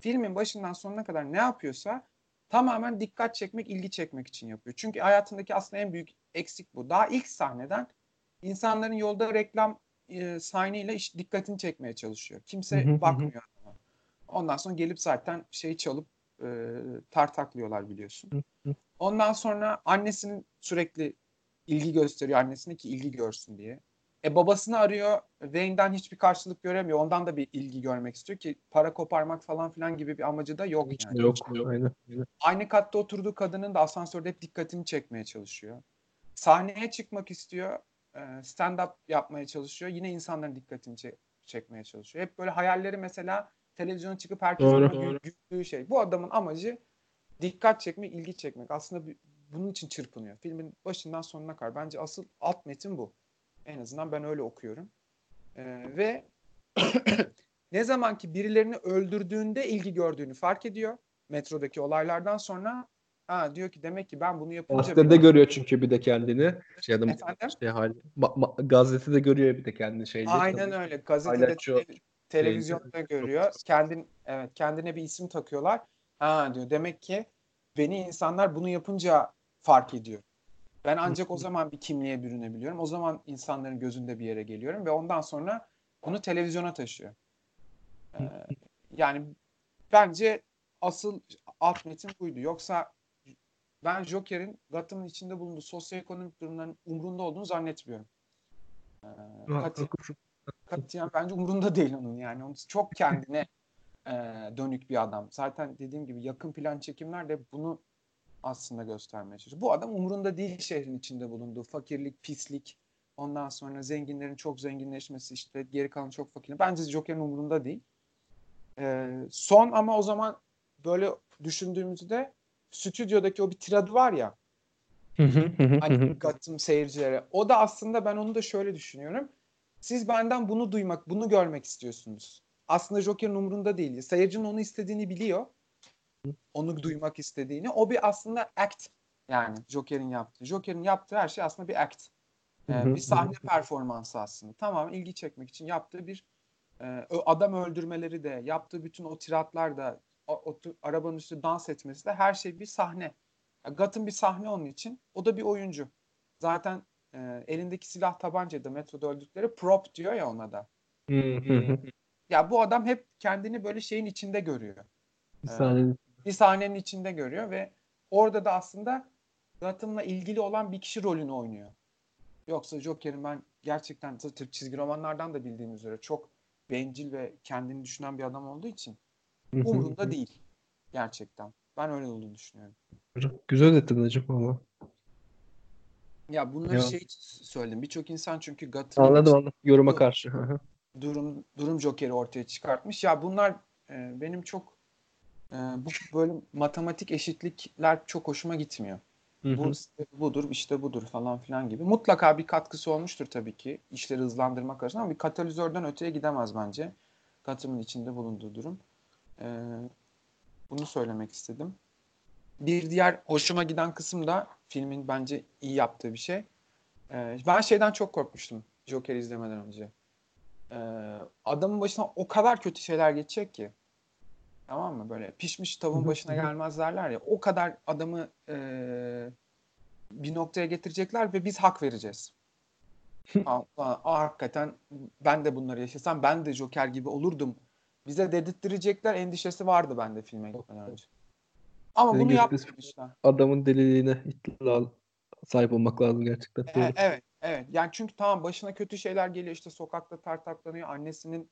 Filmin başından sonuna kadar ne yapıyorsa tamamen dikkat çekmek, ilgi çekmek için yapıyor. Çünkü hayatındaki aslında en büyük eksik bu. Daha ilk sahneden insanların yolda reklam e, sahneyle iş, dikkatini çekmeye çalışıyor. Kimse Hı hı hı. bakmıyor adama. Ondan sonra gelip zaten şey çalıp e, tartaklıyorlar biliyorsun. hı. Ondan sonra annesinin sürekli ilgi gösteriyor annesine ki ilgi görsün diye. E babasını arıyor. Wayne'den hiçbir karşılık göremiyor. Ondan da bir ilgi görmek istiyor ki para koparmak falan filan gibi bir amacı da yok Hiç yani. yok. Aynen. aynen. Aynı katta oturduğu kadının da asansörde hep dikkatini çekmeye çalışıyor. Sahneye çıkmak istiyor. Stand-up yapmaya çalışıyor. Yine insanların dikkatini çe- çekmeye çalışıyor. Hep böyle hayalleri mesela televizyona çıkıp herkesin güldüğü şey. Bu adamın amacı dikkat çekmek, ilgi çekmek. Aslında bunun için çırpınıyor. Filmin başından sonuna kadar. Bence asıl alt metin bu. En azından ben öyle okuyorum. Ee, ve (coughs) ne zaman ki birilerini öldürdüğünde ilgi gördüğünü fark ediyor. Metrodaki olaylardan sonra ha, diyor ki demek ki ben bunu yapınca... Gazetede görüyor çünkü bir de kendini. Şey adam Efendim? şey hali. Ma- ma- gazetede görüyor bir de kendini şeyde. Aynen öyle. Gazetede, Paylaşıyor. te- televizyonda görüyor. Kendin evet kendine bir isim takıyorlar. Ha diyor. Demek ki beni insanlar bunu yapınca fark ediyor. Ben ancak o zaman bir kimliğe bürünebiliyorum. O zaman insanların gözünde bir yere geliyorum ve ondan sonra bunu televizyona taşıyor. Ee, yani bence asıl alt metin buydu. Yoksa ben Joker'in Gotham'ın içinde bulunduğu sosyoekonomik durumların umrunda olduğunu zannetmiyorum. Ee, kat- Haklısın. katiyen bence umrunda değil onun yani. Onun çok kendine (laughs) e, dönük bir adam. Zaten dediğim gibi yakın plan çekimler de bunu aslında göstermeye çalışıyor. Bu adam umrunda değil şehrin içinde bulunduğu fakirlik, pislik, ondan sonra zenginlerin çok zenginleşmesi işte geri kalan çok fakir. Bence Joker'in umrunda değil. Ee, son ama o zaman böyle düşündüğümüzde stüdyodaki o bir tiradı var ya hani Gotham seyircilere. O da aslında ben onu da şöyle düşünüyorum. Siz benden bunu duymak, bunu görmek istiyorsunuz. Aslında Joker'in umurunda değil. Seyircinin onu istediğini biliyor. Onu duymak istediğini. O bir aslında act. Yani Joker'in yaptığı. Joker'in yaptığı her şey aslında bir act. Ee, bir sahne performansı aslında. Tamamen ilgi çekmek için yaptığı bir e, adam öldürmeleri de, yaptığı bütün o tiratlar da, o, o tu- arabanın üstü dans etmesi de her şey bir sahne. Ya Gotham bir sahne onun için. O da bir oyuncu. Zaten e, elindeki silah tabancayı da metroda öldükleri prop diyor ya ona da. Ya bu adam hep kendini böyle şeyin içinde görüyor. Bir saniye. Bir sahnenin içinde görüyor ve orada da aslında Gotham'la ilgili olan bir kişi rolünü oynuyor. Yoksa Joker'in ben gerçekten Türk çizgi romanlardan da bildiğim üzere çok bencil ve kendini düşünen bir adam olduğu için umurunda değil. Gerçekten. Ben öyle olduğunu düşünüyorum. Güzel özetledin hocam valla. Ya bunları Ya. şey söyledim. Birçok insan çünkü Gotham'ın Anladım anladım. Yoruma karşı. Durum durum Joker'i ortaya çıkartmış. Ya bunlar e, benim çok e, bu böyle matematik eşitlikler çok hoşuma gitmiyor. Hı Bu budur, işte budur falan filan gibi. Mutlaka bir katkısı olmuştur tabii ki işleri hızlandırmak açısından ama bir katalizörden öteye gidemez bence. Gotham'ın içinde bulunduğu durum. E, bunu söylemek istedim. Bir diğer hoşuma giden kısım da filmin bence iyi yaptığı bir şey. E, ben şeyden çok korkmuştum Joker'i izlemeden önce. Ee, adamın başına o kadar kötü şeyler geçecek ki. Tamam mı? Böyle pişmiş tavuğun başına gelmez derler ya. O kadar adamı e, bir noktaya getirecekler ve biz hak vereceğiz. (laughs) Aa, aa, hakikaten ben de bunları yaşasam ben de Joker gibi olurdum. Bize dedirttirecekler endişesi vardı bende filme gitmeden önce. Ama Senin bunu yapmamışlar. Adamın deliliğine itlal sahip olmak lazım gerçekten. E- Doğru. evet, evet. Yani çünkü tamam başına kötü şeyler geliyor. işte sokakta tartaklanıyor. Annesinin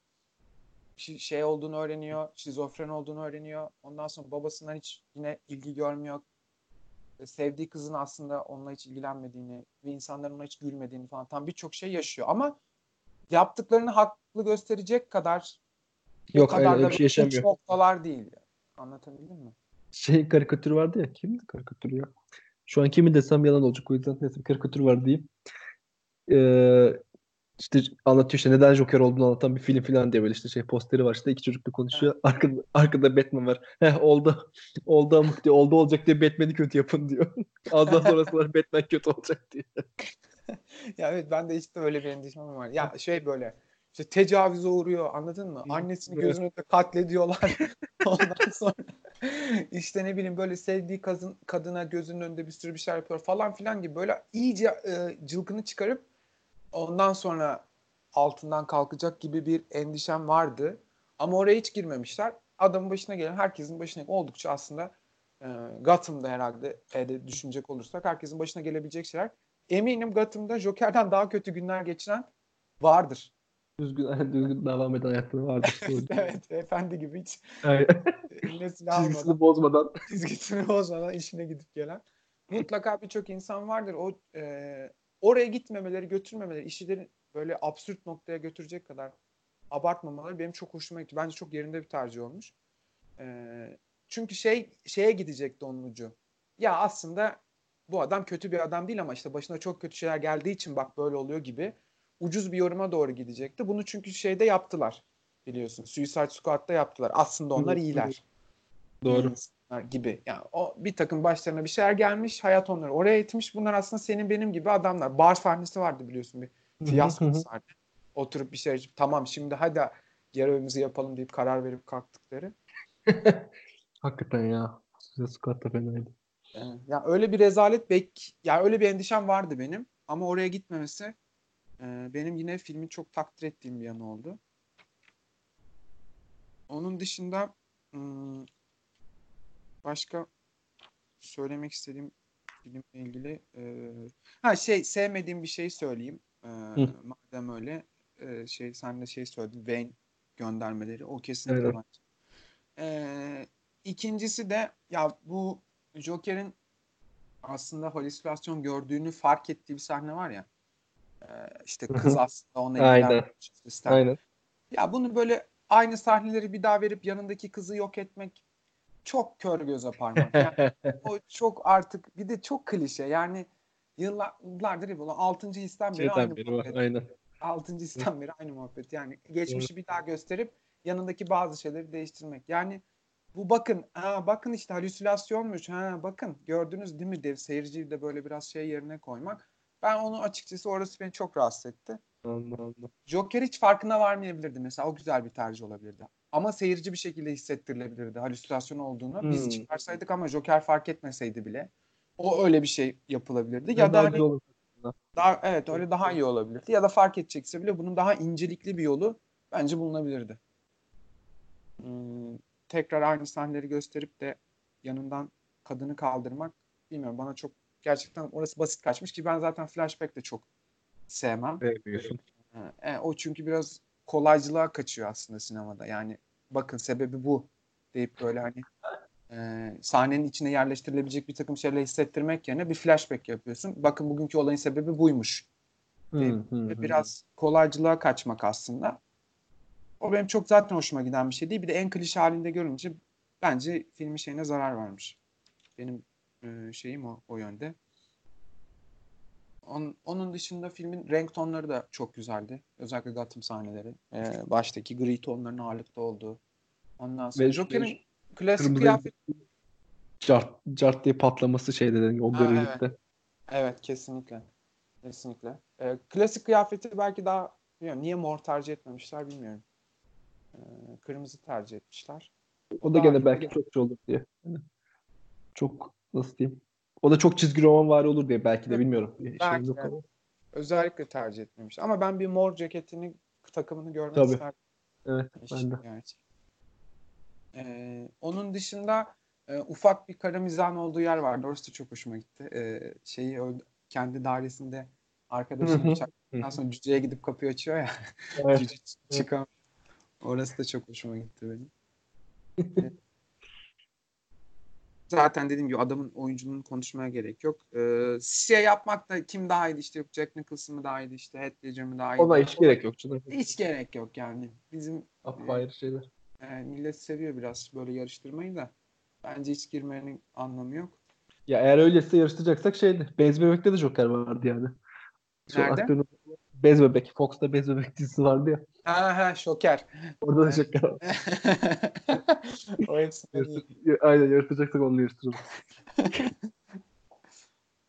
şey olduğunu öğreniyor. Şizofren olduğunu öğreniyor. Ondan sonra babasından hiç yine ilgi görmüyor. E, Sevdiği kızın aslında onunla hiç ilgilenmediğini ve insanların ona hiç gülmediğini falan tam birçok şey yaşıyor. Ama yaptıklarını haklı gösterecek kadar o Yok kadar öyle da bir şey yaşamıyor. noktalar değil. yani. Anlatabildim mi? Şey karikatür vardı ya. Kimdi karikatür ya? Şu an kimi desem yalan olacak. O yüzden neyse bir karikatür var diyeyim. Ee, işte anlatıyor işte neden Joker olduğunu anlatan bir film falan diye böyle işte şey posteri var işte iki çocukla konuşuyor. Arkada, arkada Batman var. Heh oldu. Oldu amık diyor. Oldu olacak diye Batman'i kötü yapın diyor. (laughs) Az daha sonrasında Batman kötü olacak diye. (laughs) Ya evet ben de işte öyle bir endişem var. Ya şey böyle işte tecavüze uğruyor anladın mı? Annesini Evet. gözünün önünde katlediyorlar. (laughs) Ondan sonra işte ne bileyim böyle sevdiği kadın kadına gözünün önünde bir sürü bir şey yapıyor falan filan gibi böyle iyice e, cılkını çıkarıp ondan sonra altından kalkacak gibi bir endişem vardı. Ama oraya hiç girmemişler. Adamın başına gelen herkesin başına oldukça aslında e, Gotham'da herhalde e, düşünecek olursak herkesin başına gelebilecek şeyler eminim Gotham'da Joker'den daha kötü günler geçiren vardır. Düzgün, (laughs) düzgün devam eden hayatları vardır. (laughs) Evet, efendi gibi hiç (laughs) almadan, Çizgisini bozmadan. çizgisini bozmadan işine gidip gelen. Mutlaka birçok insan vardır. O e, oraya gitmemeleri, götürmemeleri, işleri böyle absürt noktaya götürecek kadar abartmamaları benim çok hoşuma gitti. Bence çok yerinde bir tercih olmuş. E, çünkü şey şeye gidecekti onun ucu. Ya aslında bu adam kötü bir adam değil ama işte başına çok kötü şeyler geldiği için bak böyle oluyor gibi ucuz bir yoruma doğru gidecekti. Bunu çünkü şeyde yaptılar biliyorsun. Suicide Squad'da yaptılar. Aslında onlar iyiler. Doğru. Gibi. Yani o bir takım başlarına bir şeyler gelmiş. Hayat onları oraya itmiş. Bunlar aslında senin benim gibi adamlar. Bar sahnesi vardı biliyorsun bir fiyasko sahne. Oturup bir şey içip tamam şimdi hadi görevimizi yapalım deyip karar verip kalktıkları. (laughs) Hakikaten ya. Suicide Squad da fenaydı. Evet. Ya öyle bir rezalet bek ya öyle bir endişem vardı benim ama oraya gitmemesi e, benim yine filmi çok takdir ettiğim bir yanı oldu. Onun dışında hmm, başka söylemek istediğim filmle ilgili e, ha şey sevmediğim bir şey söyleyeyim. E, madem öyle e, şey sen de şey söyledin Wayne göndermeleri o kesinlikle Evet. bence. E, ikincisi de ya bu Joker'in aslında halüsinasyon gördüğünü fark ettiği bir sahne var ya. E, işte Hı kız aslında ona işte Aynen. ya bunu böyle aynı sahneleri bir daha verip yanındaki kızı yok etmek çok kör göze parmak. Yani (laughs) o çok artık bir de çok klişe. Yani yıllardır hep olan 6. histen beri aynı beri var. muhabbet. Aynen. 6. histen beri aynı muhabbet. Yani geçmişi bir daha gösterip yanındaki bazı şeyleri değiştirmek. Yani bu bakın, ha bakın işte halüsinasyonmuş. Ha bakın gördünüz değil mi dev seyirciyi de böyle biraz şey yerine koymak. Ben onu açıkçası orası beni çok rahatsız etti. Anladım. Joker hiç farkına varmayabilirdi mesela. O güzel bir tercih olabilirdi. Ama seyirci bir şekilde hissettirilebilirdi halüsinasyon olduğunu. Biz Hmm. çıkarsaydık ama Joker fark etmeseydi bile. O öyle bir şey yapılabilirdi. Ya Ya da hani daha evet öyle daha iyi olabilirdi. Ya da fark edecekse bile bunun daha incelikli bir yolu bence bulunabilirdi. Hmm, tekrar aynı sahneleri gösterip de yanından kadını kaldırmak bilmiyorum bana çok gerçekten orası basit kaçmış ki ben zaten flashback de çok sevmem. Sevmiyorsun. Ha, e, o çünkü biraz kolaycılığa kaçıyor aslında sinemada. Yani bakın sebebi bu deyip böyle hani e, sahnenin içine yerleştirilebilecek bir takım şeyler hissettirmek yerine bir flashback yapıyorsun. Bakın bugünkü olayın sebebi buymuş. Hı. Biraz kolaycılığa kaçmak aslında. O benim çok zaten hoşuma giden bir şey değil. Bir de en klişe halinde görünce bence filmin şeyine zarar vermiş. Benim e, şeyim o, o yönde. On, onun dışında filmin renk tonları da çok güzeldi. Özellikle Gotham sahneleri. E, baştaki gri tonların ağırlıkta olduğu. Ondan sonra Ve- Joker'in klasik Kırmızı kıyafet Cart, cart diye patlaması şey dedin o görüntüde. Evet kesinlikle. Kesinlikle. Ee, klasik kıyafeti belki daha bilmiyorum, niye mor tercih etmemişler bilmiyorum. Ee, kırmızı tercih etmişler. O da Daha gene belki çok şey olur diye. Yani çok nasıl diyeyim. O da çok çizgi roman var olur diye belki de bilmiyorum. Belki yok ama. Özellikle tercih etmemiş. Ama ben bir mor ceketini takımını görmek Tabii. isterdim. Evet İş ben de. gerçi. Ee, onun dışında e, ufak bir kara mizahın olduğu yer vardı. Orası da çok hoşuma gitti. Ee, şeyi öldü- kendi dairesinde arkadaşını bıçaktan sonra cüceye gidip kapıyı açıyor ya. Evet. (laughs) Cüce çıkan. Orası da çok hoşuma gitti benim. (laughs) Zaten dediğim gibi adamın oyunculuğunu konuşmaya gerek yok. Ee, şey yapmak da kim daha iyiydi işte Jack Nicholson mı daha iyiydi işte Heath Ledger mi daha iyiydi. Ona hiç gerek yok canım. Hiç gerek yok yani. Bizim Apayrı şeyler. e, millet seviyor biraz böyle yarıştırmayı da. Bence hiç girmenin anlamı yok. Ya eğer öyleyse yarıştıracaksak şeydi. Bez Bebek'te de Joker vardı yani. Şu Nerede? aktörün- Bez Bebek. Fox'ta Bez Bebek dizisi vardı ya. Ha ha şoker. Orada da Joker var. (laughs) o. Yarıştır- Aynen yarıştıracaksak onu yarıştıralım. (laughs)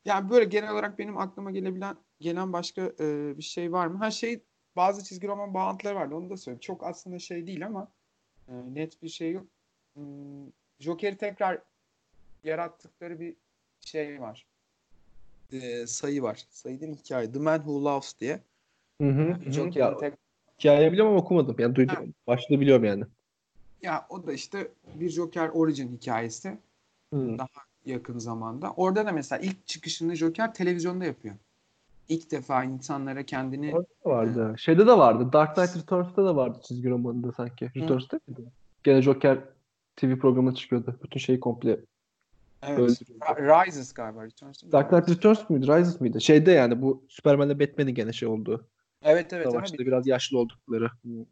Yani böyle genel olarak benim aklıma gelebilen gelen başka e, bir şey var mı? Ha şey bazı çizgi roman bağlantıları vardı onu da söyleyeyim. Çok aslında şey değil ama e, net bir şey yok. Hmm, Joker'i tekrar yarattıkları bir şey var. E, sayı var. Sayı değil hikaye. The Man Who Loves diye. Hı hı. hı. Joker'in Ya, tek hikaye biliyorum ama okumadım. Yani duydum. Ha. Başlığı biliyorum yani. ya o da işte bir Joker origin hikayesi. Hı. Daha yakın zamanda. Orada da mesela ilk çıkışını Joker televizyonda yapıyor. İlk defa insanlara kendini Orada da vardı. Şeyde de vardı. Dark Knight Returns'ta da vardı çizgi romanında sanki. Returns değil miydi? Gene Joker TV programına çıkıyordu. Bütün şeyi komple evet, öldürüyordu. Ra- Rises galiba. Returns? Dark Knight Returns muydu? Rises mıydı? Şeyde yani bu Superman'le Batman'in gene şey olduğu. Evet evet. Savaşta abi. biraz yaşlı oldukları. Hı.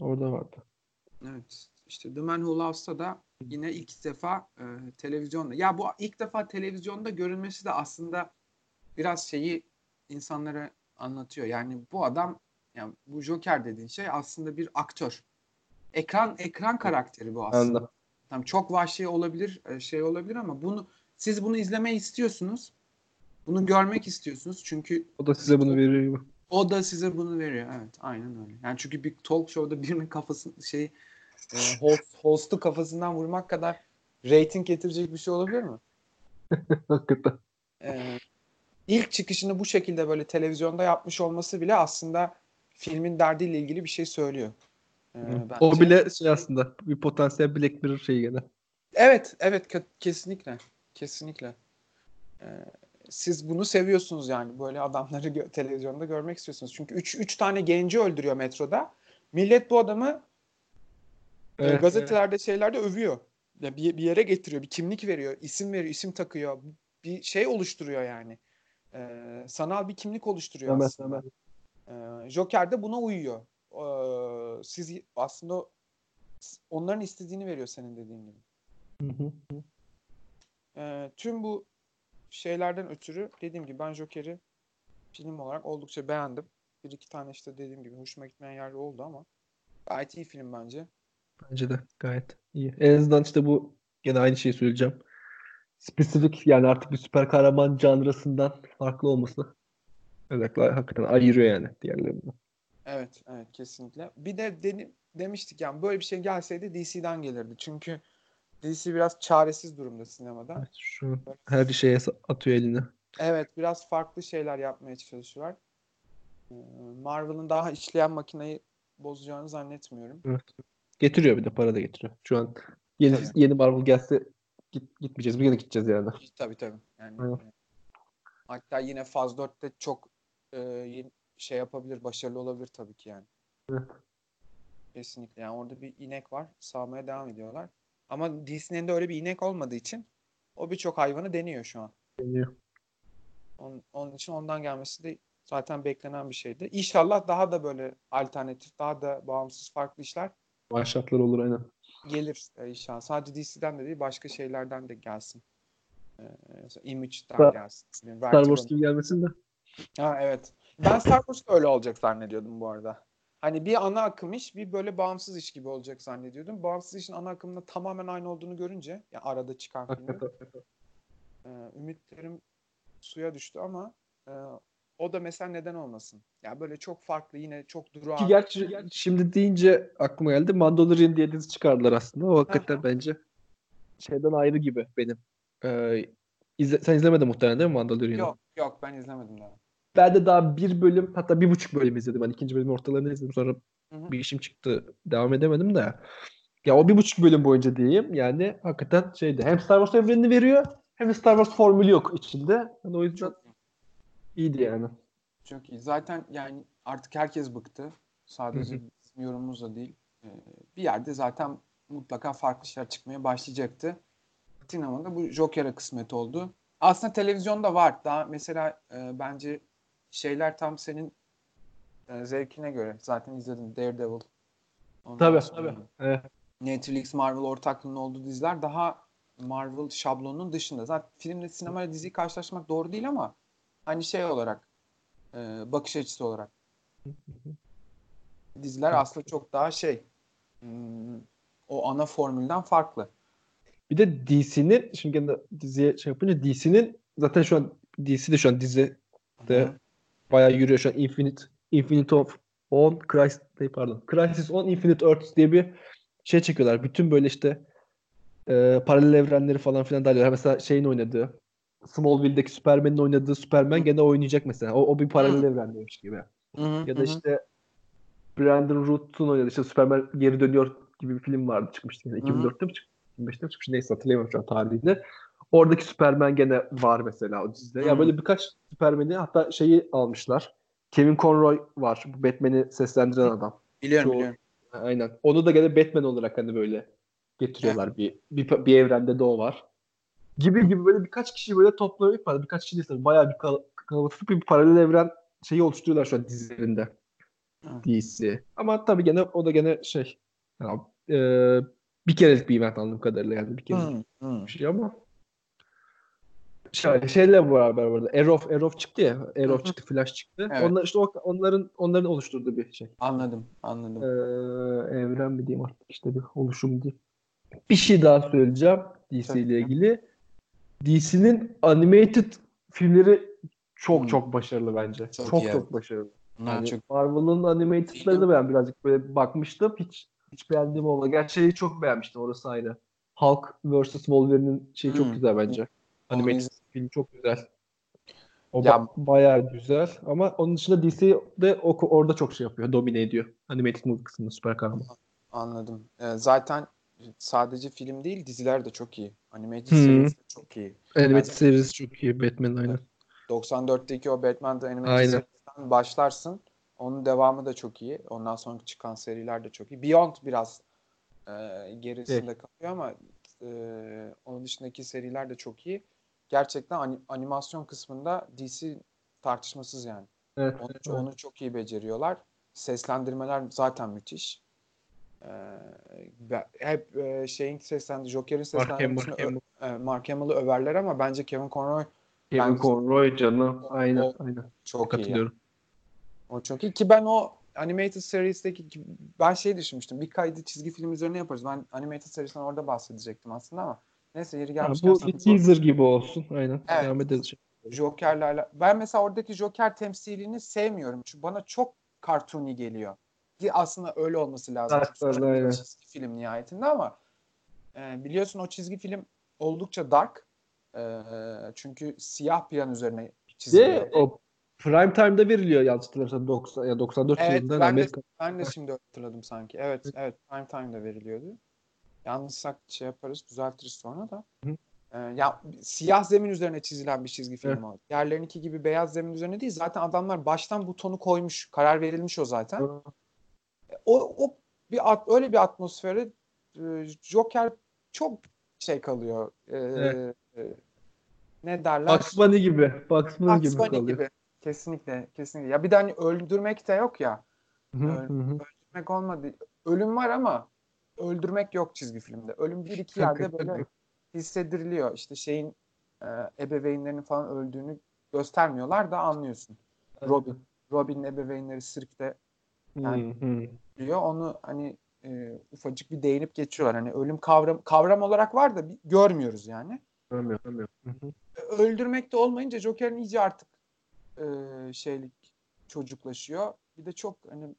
Orada vardı. Evet. işte The Man Who Loves'ta da yine ilk defa e, televizyonda. Ya bu ilk defa televizyonda görünmesi de aslında biraz şeyi insanlara anlatıyor. Yani bu adam yani bu Joker dediğin şey aslında bir aktör. Ekran ekran karakteri bu aslında. Anladım. Tamam çok vahşi olabilir, e, şey olabilir ama bunu siz bunu izlemeyi istiyorsunuz. Bunu görmek istiyorsunuz. Çünkü O da size bunu veriyor gibi. o da size bunu veriyor. Evet, aynen öyle. Yani çünkü bir talk show'da birinin kafasını şey e, host, host'u kafasından vurmak kadar rating getirecek bir şey olabilir mi? (laughs) Hakikaten. E, ilk çıkışını bu şekilde böyle televizyonda yapmış olması bile aslında filmin derdiyle ilgili bir şey söylüyor. E, O bence. bile şey aslında bir potansiyel Black Mirror şeyi gene. Evet, evet ke- kesinlikle. Kesinlikle. Ee, siz bunu seviyorsunuz yani. Böyle adamları gö- televizyonda görmek istiyorsunuz. Çünkü 3 üç tane genci öldürüyor metroda. Millet bu adamı e, Evet, gazetelerde şeylerde övüyor. Ya bir, bir yere getiriyor, bir kimlik veriyor, isim veriyor, isim takıyor. Bir şey oluşturuyor yani. Ee, sanal bir kimlik oluşturuyor Hemen, aslında. Ee, Joker de buna uyuyor. Ee, siz aslında onların istediğini veriyor senin dediğin gibi. Hı hı. Ee, tüm bu şeylerden ötürü dediğim gibi ben Joker'i film olarak oldukça beğendim. Bir iki tane işte dediğim gibi hoşuma gitmeyen yer oldu ama gayet iyi film bence. Bence de gayet iyi. En azından işte bu gene aynı şeyi söyleyeceğim. Spesifik yani artık bir süper kahraman janrasından farklı olması özellikle hakikaten ayırıyor yani diğerlerinden. Evet, evet kesinlikle. Bir de deni- demiştik yani böyle bir şey gelseydi DC'den gelirdi. Çünkü DC biraz çaresiz durumda sinemada. Evet, şu her şeye atıyor elini. Evet, biraz farklı şeyler yapmaya çalışıyorlar. Ee, Marvel'ın daha işleyen makineyi bozacağını zannetmiyorum. Getiriyor bir de para da getiriyor. Şu an yeni, Tabii. yeni Marvel gelse git, gitmeyeceğiz. Bir yere gideceğiz yani. Tabii tabii. Yani Evet. hatta yine Faz 4'te çok e, şey yapabilir, başarılı olabilir tabii ki yani. Evet. Kesinlikle. Yani orada bir inek var. Sağmaya devam ediyorlar. Ama DC'nin de öyle bir inek olmadığı için o birçok hayvanı deniyor şu an. Geliyor. Onun, onun için ondan gelmesi de zaten beklenen bir şeydi. İnşallah daha da böyle alternatif, daha da bağımsız farklı işler Başlatlar olur aynen. gelir e, inşallah. Sadece DC'den de değil, başka şeylerden de gelsin. Ee, Image'den Star- gelsin. Star Wars gibi gelmesin de. Ha evet. Ben Star Wars'ta öyle olacak zannediyordum bu arada. Hani bir ana akım iş, bir böyle bağımsız iş gibi olacak zannediyordum. Bağımsız işin ana akımında tamamen aynı olduğunu görünce, ya arada çıkan filmin, e, ümitlerim suya düştü ama e, o da mesela neden olmasın? Ya böyle çok farklı, yine çok Ki durağan. gerçi şimdi deyince aklıma geldi. Mandalorian diye dizi çıkardılar aslında. O hakikaten bence şeyden ayrı gibi benim. Ee, izle- sen izlemedin muhtemelen değil mi Mandalorian'ı? Yok, yok ben izlemedim daha. Ben de daha bir bölüm hatta bir buçuk bölüm izledim. Ben ikinci bölümün ortalarını izledim. Sonra Hı hı. bir işim çıktı. Devam edemedim de. Ya o bir buçuk bölüm boyunca diyeyim. Yani hakikaten şeydi. Hem Star Wars evrenini veriyor hem de Star Wars formülü yok içinde. Yani o yüzden Çok, iyiydi yani. çok iyi. Zaten yani artık herkes bıktı. Sadece Hı hı. bizim yorumumuzla değil. E, bir yerde zaten mutlaka farklı şeyler çıkmaya başlayacaktı. Sinemada bu Joker'a kısmet oldu. Aslında televizyonda var. Daha mesela e, bence şeyler tam senin e, zevkine göre. Zaten izledin Daredevil. Ondan Tabii tabii. Evet. Netflix Marvel ortaklığının olduğu diziler daha Marvel şablonunun dışında. Zaten filmle sinemayla diziyi karşılaştırmak doğru değil ama hani şey olarak e, bakış açısı olarak diziler aslında çok daha şey hmm, o ana formülden farklı. Bir de DC'nin şimdi gene diziye şey yapınca DC'nin zaten şu an DC de şu an dizi de. Bayağı yürüyor şu an Infinite Infinite of on Crisis pardon Crisis on Infinite Earths diye bir şey çekiyorlar. Bütün böyle işte e, paralel evrenleri falan filan da alıyorlar. Mesela şeyin oynadığı Smallville'deki Superman'in oynadığı Superman gene oynayacak mesela. O, o bir paralel Hı. evrendeymiş gibi. Ya da işte Brandon Routh'un oynadığı işte Superman geri dönüyor gibi bir film vardı çıkmıştı. Yani Hı hı. 2004'te mi çıkmış? 2005'te mi çıkmış? Neyse hatırlayamıyorum şu an tarihini. Oradaki Superman gene var mesela o dizide. Ya böyle birkaç Superman'i hatta şeyi almışlar. Kevin Conroy var. Bu Batman'i seslendiren adam. biliyorum Çoğu- biliyorum. Aynen. Onu da gene Batman olarak hani böyle getiriyorlar. Bir, bir, bir evrende de o var. Gibi gibi böyle birkaç kişi böyle toplayıp birkaç kişi değil bayağı bir kal- kalabalık bir paralel evren şeyi oluşturuyorlar şu an dizilerinde. Evet. DC. Ama tabii gene o da gene şey yani, e, bir kerelik bir event anladığım kadarıyla yani bir kerelik Hmm, hmm. bir şey ama şeyle beraber burada Arrow, Arrow çıktı ya. Hı. çıktı, Flash çıktı. Evet. Onlar işte o, onların onların oluşturduğu bir şey. Anladım, anladım. Ee, evren mi diyeyim artık işte bir oluşum diyeyim. Bir şey daha söyleyeceğim DC ile ilgili. DC'nin animated filmleri çok Hmm. çok başarılı bence. Çok Çok iyi, çok, başarılı. Bunlar Yani çok Marvel'ın animated'larını ben birazcık böyle bakmıştım. Hiç hiç beğendiğim olmadı. Gerçi şeyi çok beğenmiştim orası ayrı. Hulk vs. Wolverine'in şeyi çok Hmm. güzel bence. Animated. Film çok güzel. O Ya- ba- bayağı güzel ama onun dışında DC de o, orada çok şey yapıyor. Domine ediyor. Animated movie kısmında süper kahraman. anladım. Ee, zaten sadece film değil, diziler de çok iyi. Animated Hı. series de çok iyi. Animated Bence- serisi çok iyi. Batman aynen. 94'teki o Batman'da animated Aynen. serisinden başlarsın. Onun devamı da çok iyi. Ondan sonra çıkan seriler de çok iyi. Beyond biraz e, gerisinde kalıyor ama e, onun dışındaki seriler de çok iyi. Gerçekten ani- animasyon kısmında DC tartışmasız yani. Evet. Onu, evet. onu çok iyi beceriyorlar. Seslendirmeler zaten müthiş. Ee, hep e, şeyin seslendi, Joker'in Mark seslendirmesini Hamill, ö- e, Mark Hamill'ı överler ama bence Kevin Conroy Kevin ben- Conroy canım. Aynen. O- aynen. çok iyi. yani. Katılıyorum. O çok iyi ki ben o animated series'teki ki- ben şey düşünmüştüm. Bir kaydı çizgi film üzerine yaparız. Ben animated serisinden orada bahsedecektim aslında ama neyse yeri Ha, gelmişken bu bir teaser gibi olsun. Aynen. Evet. Devam ederiz. Joker'le ala- ben mesela oradaki Joker temsilini sevmiyorum. Çünkü bana çok cartoony geliyor. Ki aslında öyle olması lazım. Sonuçta öyle, çizgi film nihayetinde ama e, biliyorsun o çizgi film oldukça dark. E, çünkü siyah plan üzerine çiziliyor. De o prime time'da veriliyor yanlış hatırlamıyorsam 90 ya 94 Evet, yılından ben de, ben de şimdi hatırladım sanki. Evet, evet. Prime Time'da veriliyordu. Yanlışsak şey yaparız, düzeltiriz sonra da. Hı. Ee, ya siyah zemin üzerine çizilen bir çizgi film Evet. Diğerlerinki gibi beyaz zemin üzerine değil. Zaten adamlar baştan bu tonu koymuş. Karar verilmiş o zaten. O, o bir at, öyle bir atmosferi e, Joker çok şey kalıyor. Ee, Evet. e, ne derler? Bugs Bunny gibi. Bugs Bunny gibi kalıyor. gibi. Kesinlikle, kesinlikle. Ya bir de hani öldürmek de yok ya. Hı hı, Evet. hı hı. öldürmek olmadı. Ölüm var ama öldürmek yok çizgi filmde. Ölüm bir iki yerde böyle tabii. hisseddiriliyor. İşte şeyin e, ebeveynlerinin falan öldüğünü göstermiyorlar da anlıyorsun. Robin, Robin'in ebeveynleri sirkte Yani- hı. diyor. Onu hani e, ufacık bir değinip geçiyorlar. Hani ölüm kavram kavram olarak var da bir, görmüyoruz yani. Bilmiyorum. Hı hı. öldürmek de olmayınca Joker'in iyice artık e, şeylik çocuklaşıyor. Bir de çok hani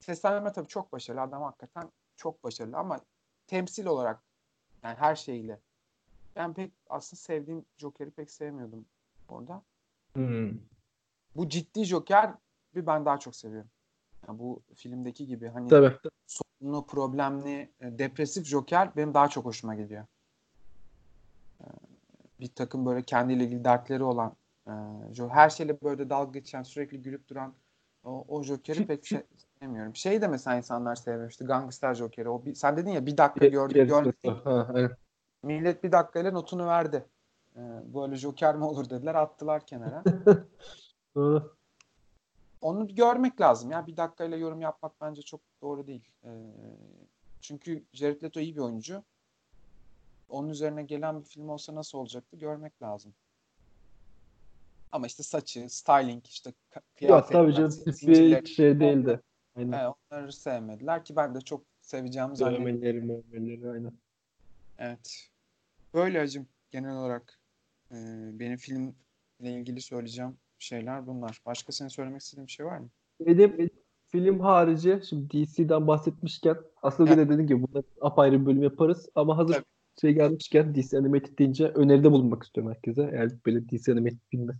seslendirme tabii çok başarılı. Adam hakikaten çok başarılı ama temsil olarak yani her şeyle ben pek aslında sevdiğim Joker'i pek sevmiyordum orada. Hı. Bu ciddi Joker bir ben daha çok seviyorum. Yani bu filmdeki gibi hani Tabii. sorunlu, problemli, e, depresif Joker benim daha çok hoşuma gidiyor. E, Bir takım böyle kendiyle ilgili dertleri olan, e, her şeyle böyle dalga geçen, sürekli gülüp duran o, o Joker'i pek sevmiyorum. Şey de mesela insanlar sevmemişti, Gangster Joker'i. O bir, sen dedin ya bir dakika gördük, Gerisi- görmedik. Ha. Millet bir dakikayla notunu verdi. E, Böyle Joker mi olur dediler, attılar kenara. (laughs) Doğru. onu görmek lazım ya. Bir dakikayla yorum yapmak bence çok doğru değil. Ee, çünkü Jared Leto iyi bir oyuncu. Onun üzerine gelen bir film olsa nasıl olacaktı görmek lazım. Ama işte saçı, styling, işte Ya kıyafetler, tabii canım tipi şey değildi. Aynen. Evet, onları sevmediler ki ben de çok seveceğimi zannediyorum. Dövmeleri, mövmeleri aynen. Evet. Böyle acım genel olarak e, benim filmle ilgili söyleyeceğim şeyler bunlar. Başka senin söylemek istediğin bir şey var mı? Benim film harici şimdi DC'den bahsetmişken aslında Evet. yine dediğim gibi bunda apayrı bir bölüm yaparız ama hazır Tabii. şey gelmişken DC Animated deyince öneride bulunmak istiyorum herkese. Eğer böyle DC Animated filmi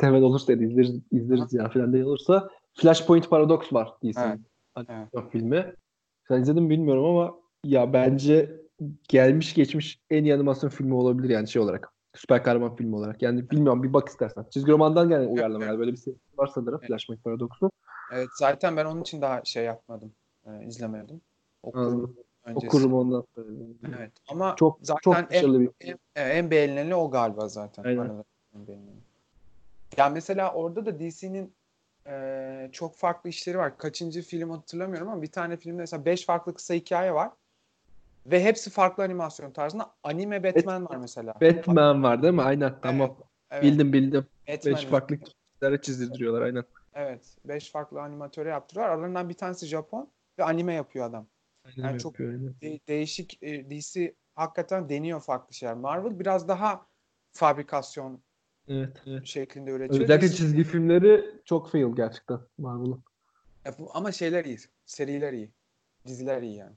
seven olursa izleriz, izleriz ya falan diye olursa Flashpoint Paradox var DC'nin Evet. animasyon filmi. Sen izledin mi bilmiyorum ama ya bence gelmiş geçmiş en iyi animasyon filmi olabilir yani şey olarak. Süper kahraman filmi olarak. Yani bilmiyorum bir bak istersen. Çizgi romandan gelen uyarlama yani böyle bir şey var sanırım Evet. Flashpoint Paradox'u. Evet zaten ben onun için daha şey yapmadım. e, izlemedim. Okurum Anladım. öncesi. Okurum ondan sonra. Evet ama Çok zaten çok en, bir en, en beğenileni o galiba zaten. Aynen. En beğenileni. Ya mesela orada da DC'nin e, çok farklı işleri var. Kaçıncı film hatırlamıyorum ama bir tane filmde mesela beş farklı kısa hikaye var. Ve hepsi farklı animasyon tarzında. Anime Batman var mesela. Batman var değil mi? Aynen tamam. Evet, Bildim bildim. Batman 5 farklı kişilere çizdiriyorlar aynen. Evet. Beş farklı animatöre yaptırıyor. Aralarından bir tanesi Japon ve anime yapıyor adam. Aynen Yani çok- yapıyor, aynen. De- değişik e, DC hakikaten deniyor farklı şeyler. Marvel biraz daha fabrikasyon Evet, evet. şeklinde üretiyor. Özellikle çizgi filmleri çok fail gerçekten Marvel'ın. Ya bu- ama şeyler iyi. Seriler iyi. Diziler iyi yani.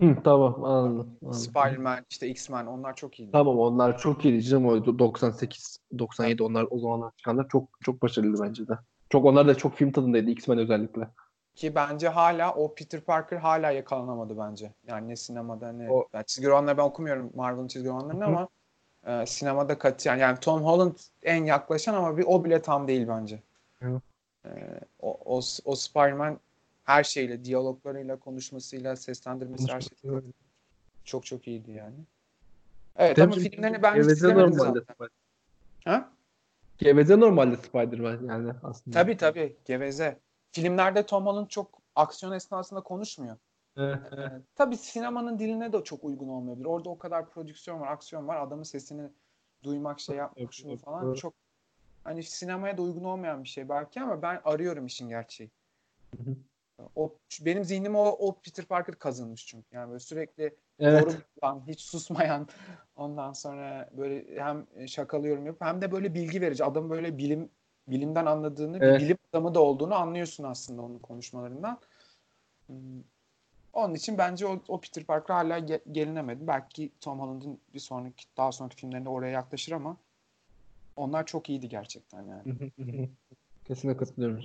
Hı, tamam anladım. anladım. Spider-Man, işte X-Men onlar çok iyi. Tamam onlar çok iyi canım o 98 97 onlar o zamanlar çıkanlar çok çok başarılı bence de. Çok onlar da çok film tadındaydı X-Men özellikle. Ki bence hala o Peter Parker hala yakalanamadı bence. Yani ne sinemada ne O- yani çizgi romanları ben okumuyorum Marvel'ın çizgi romanlarını Hı hı. ama e, sinemada katiyen yani Tom Holland en yaklaşan ama bir o bile tam değil bence. E, o, o, o Spider-Man her şeyle, diyaloglarıyla, konuşmasıyla, seslendirmesi her şey çok çok iyiydi yani. Evet ama Tabii, filmlerini ben hiç izlemedim zaten. Ha? Geveze normalde Spider-Man yani aslında. Tabii tabii geveze. Filmlerde Tom Holland çok aksiyon esnasında konuşmuyor. (laughs) Tabii sinemanın diline de çok uygun olmayabilir. Orada o kadar prodüksiyon var, aksiyon var. Adamın sesini duymak, şey yapmak, şunu falan çok hani sinemaya da uygun olmayan bir şey belki ama ben arıyorum işin gerçeği. O benim zihnim o, o Peter Parker kazınmış çünkü. Yani böyle sürekli Evet. yorum yapan, hiç susmayan ondan sonra böyle hem şakalı yorum yapıp hem de böyle bilgi verici. Adam böyle bilim bilimden anladığını, Evet. bir bilim adamı da olduğunu anlıyorsun aslında onun konuşmalarından. Onun için bence o, o Peter Parker hala ge- gelinemedi. Belki Tom Holland'ın bir sonraki daha sonraki filmlerinde oraya yaklaşır ama onlar çok iyiydi gerçekten yani. Kesinlikle katılıyorum.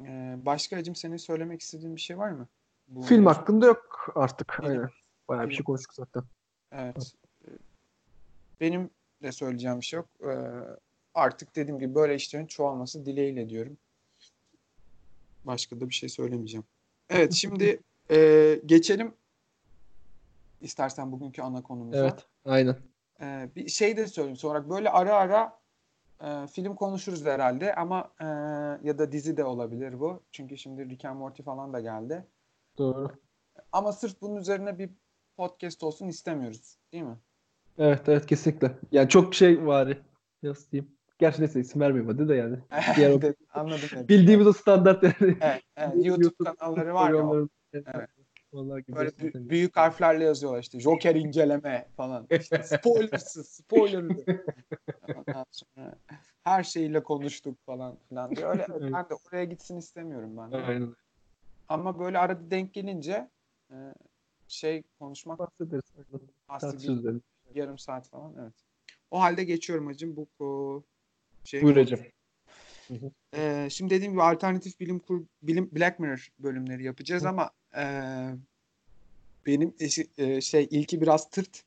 Ee, başka Acım senin söylemek istediğin bir şey var mı? Bu Film hakkında yok artık. Film. Aynen. Bayağı bir şey konuştuk zaten. Evet. Benim de söyleyeceğim bir şey yok. Ee, artık dediğim gibi böyle işlerin çoğalması dileğiyle diyorum. Başka da bir şey söylemeyeceğim. Evet şimdi e, geçelim istersen bugünkü ana konumuza. Evet. Aynen. Ee, bir şey de söyleyeyim sonra böyle ara ara e, film konuşuruz herhalde ama e, ya da dizi de olabilir bu. Çünkü şimdi Rick and Morty falan da geldi. Doğru. Ama sırf bunun üzerine bir podcast olsun istemiyoruz. Değil mi? Evet evet kesinlikle. Yani çok şey var. Nasıl diyeyim? Gerçi neyse isim vermeyeyim hadi de yani. (laughs) Diğer Anladım. (laughs) Bildiğimiz o standart yani. Evet, evet. (laughs) YouTube, kanalları var ya. Evet. Onlar gibi Böyle bü- büyük harflerle yazıyorlar işte. Joker inceleme falan. (laughs) İşte spoilersız, spoilerlı. (laughs) Ondan sonra her şeyle konuştuk falan filan diye. Öyle, Evet. ben de oraya gitsin istemiyorum ben de. Aynen. Ama böyle arada denk gelince e, şey konuşmak Bahsederiz. Dedim. yarım saat falan. Evet. O halde geçiyorum hacım. Bu o, şey Buyur hacım. Ee, şimdi dediğim gibi alternatif bilim kur bilim Black Mirror bölümleri yapacağız Hı. ama e, benim eşi- e, şey ilki biraz tırt.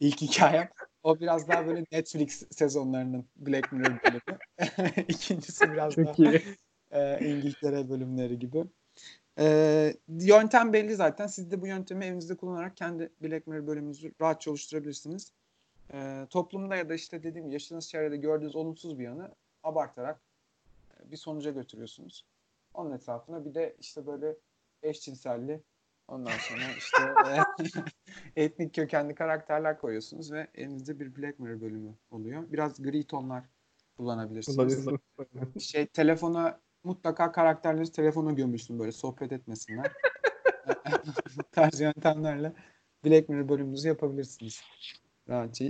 İlk hikayem. O biraz daha böyle Netflix sezonlarının Black Mirror bölümü. (laughs) İkincisi biraz daha Çok iyi. e, İngiltere bölümleri gibi. E, yöntem belli zaten. Siz de bu yöntemi evinizde kullanarak kendi Black Mirror bölümünüzü rahatça oluşturabilirsiniz. E, toplumda ya da işte dediğim yaşadığınız çevrede gördüğünüz olumsuz bir yanı abartarak e, bir sonuca götürüyorsunuz. Onun etrafına bir de işte böyle eşcinselli ondan sonra işte e, (laughs) etnik kökenli karakterler koyuyorsunuz ve elinizde bir Black Mirror bölümü oluyor. Biraz gri tonlar kullanabilirsiniz. Şey telefona mutlaka karakterleri telefona gömülsün böyle sohbet etmesinler. (laughs) Tarz yöntemlerle Black Mirror bölümünüzü yapabilirsiniz. Rahatça.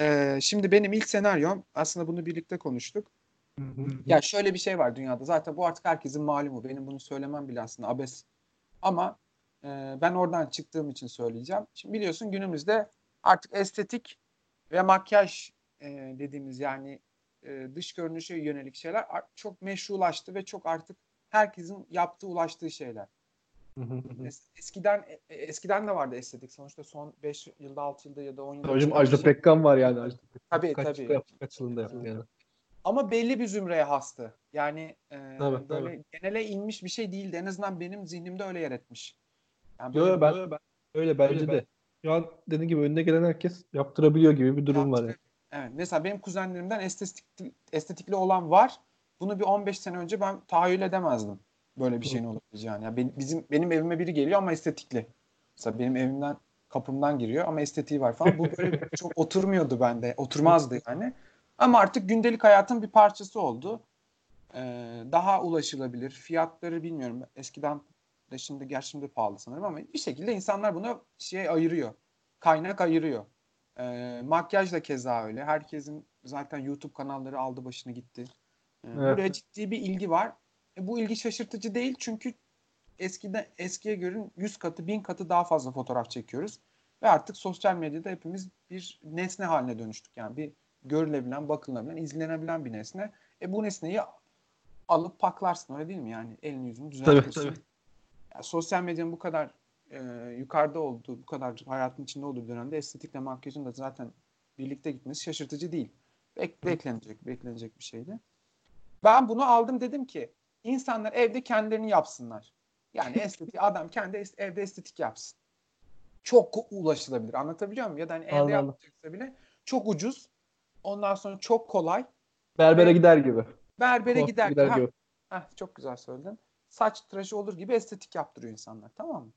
Ee, şimdi benim ilk senaryom aslında bunu birlikte konuştuk. Ya şöyle bir şey var dünyada. Zaten bu artık herkesin malumu. Benim bunu söylemem bile aslında abes. Ama e, ben oradan çıktığım için söyleyeceğim. Şimdi biliyorsun günümüzde artık estetik ve makyaj e, dediğimiz yani e, dış görünüşe yönelik şeyler çok meşrulaştı ve çok artık herkesin yaptığı ulaştığı şeyler. Es- eskiden e, eskiden de vardı estetik. Sonuçta son 5 yılda 6 yılda ya da 10 yılda Hocam Ajda şey. Pekkan var yani. Ajda Pekkan. Tabii, kaç, tabii. Kaç yılında yaptı yani. Ama belli bir zümreye hastı. Yani e, Tabii, böyle genele inmiş bir şey değildi. En azından benim zihnimde öyle yer etmiş. Yani böyle yo, ben, ben öyle bence de. Şu an dediğim gibi önüne gelen herkes yaptırabiliyor gibi bir durum var yani. Evet. Mesela benim kuzenlerimden estetik, estetikli olan var. Bunu bir 15 sene önce ben tahayyül edemezdim. Böyle bir şeyin olabileceğini. Yani benim, bizim, benim evime biri geliyor ama estetikli. Mesela benim evimden kapımdan giriyor ama estetiği var falan. Bu böyle (laughs) çok oturmuyordu bende. Oturmazdı yani. Ama artık gündelik hayatın bir parçası oldu. Ee, daha ulaşılabilir. Fiyatları bilmiyorum. Eskiden de şimdi gerçi şimdi pahalı sanırım ama bir şekilde insanlar bunu şey ayırıyor. Kaynak ayırıyor. Ee, makyaj da keza öyle. Herkesin zaten YouTube kanalları aldı başını gitti. Ee, Evet. Buraya ciddi bir ilgi var. E, bu ilgi şaşırtıcı değil çünkü eskiden eskiye göre 100 katı 1000 katı daha fazla fotoğraf çekiyoruz. Ve artık sosyal medyada hepimiz bir nesne haline dönüştük. Yani bir görülebilen, bakılabilen, izlenebilen bir nesne. E bu nesneyi alıp paklarsın öyle değil mi? Yani elini yüzünü düzeltirsin. Tabii, tabii. Yani sosyal medyanın bu kadar e, yukarıda olduğu, bu kadar hayatın içinde olduğu dönemde estetikle makyajın da zaten birlikte gitmesi şaşırtıcı değil. Bek, beklenecek, beklenecek bir şeydi. Ben bunu aldım dedim ki insanlar evde kendilerini yapsınlar. Yani (laughs) estetik adam kendi est- evde estetik yapsın. Çok ulaşılabilir. Anlatabiliyor muyum? Ya da hani evde yapacaksa bile çok ucuz. Ondan sonra çok kolay. Berbere gider gibi. Berbere gider. gider Ha, gibi. Heh, çok güzel söyledin. Saç tıraşı olur gibi estetik yaptırıyor insanlar. Tamam mı?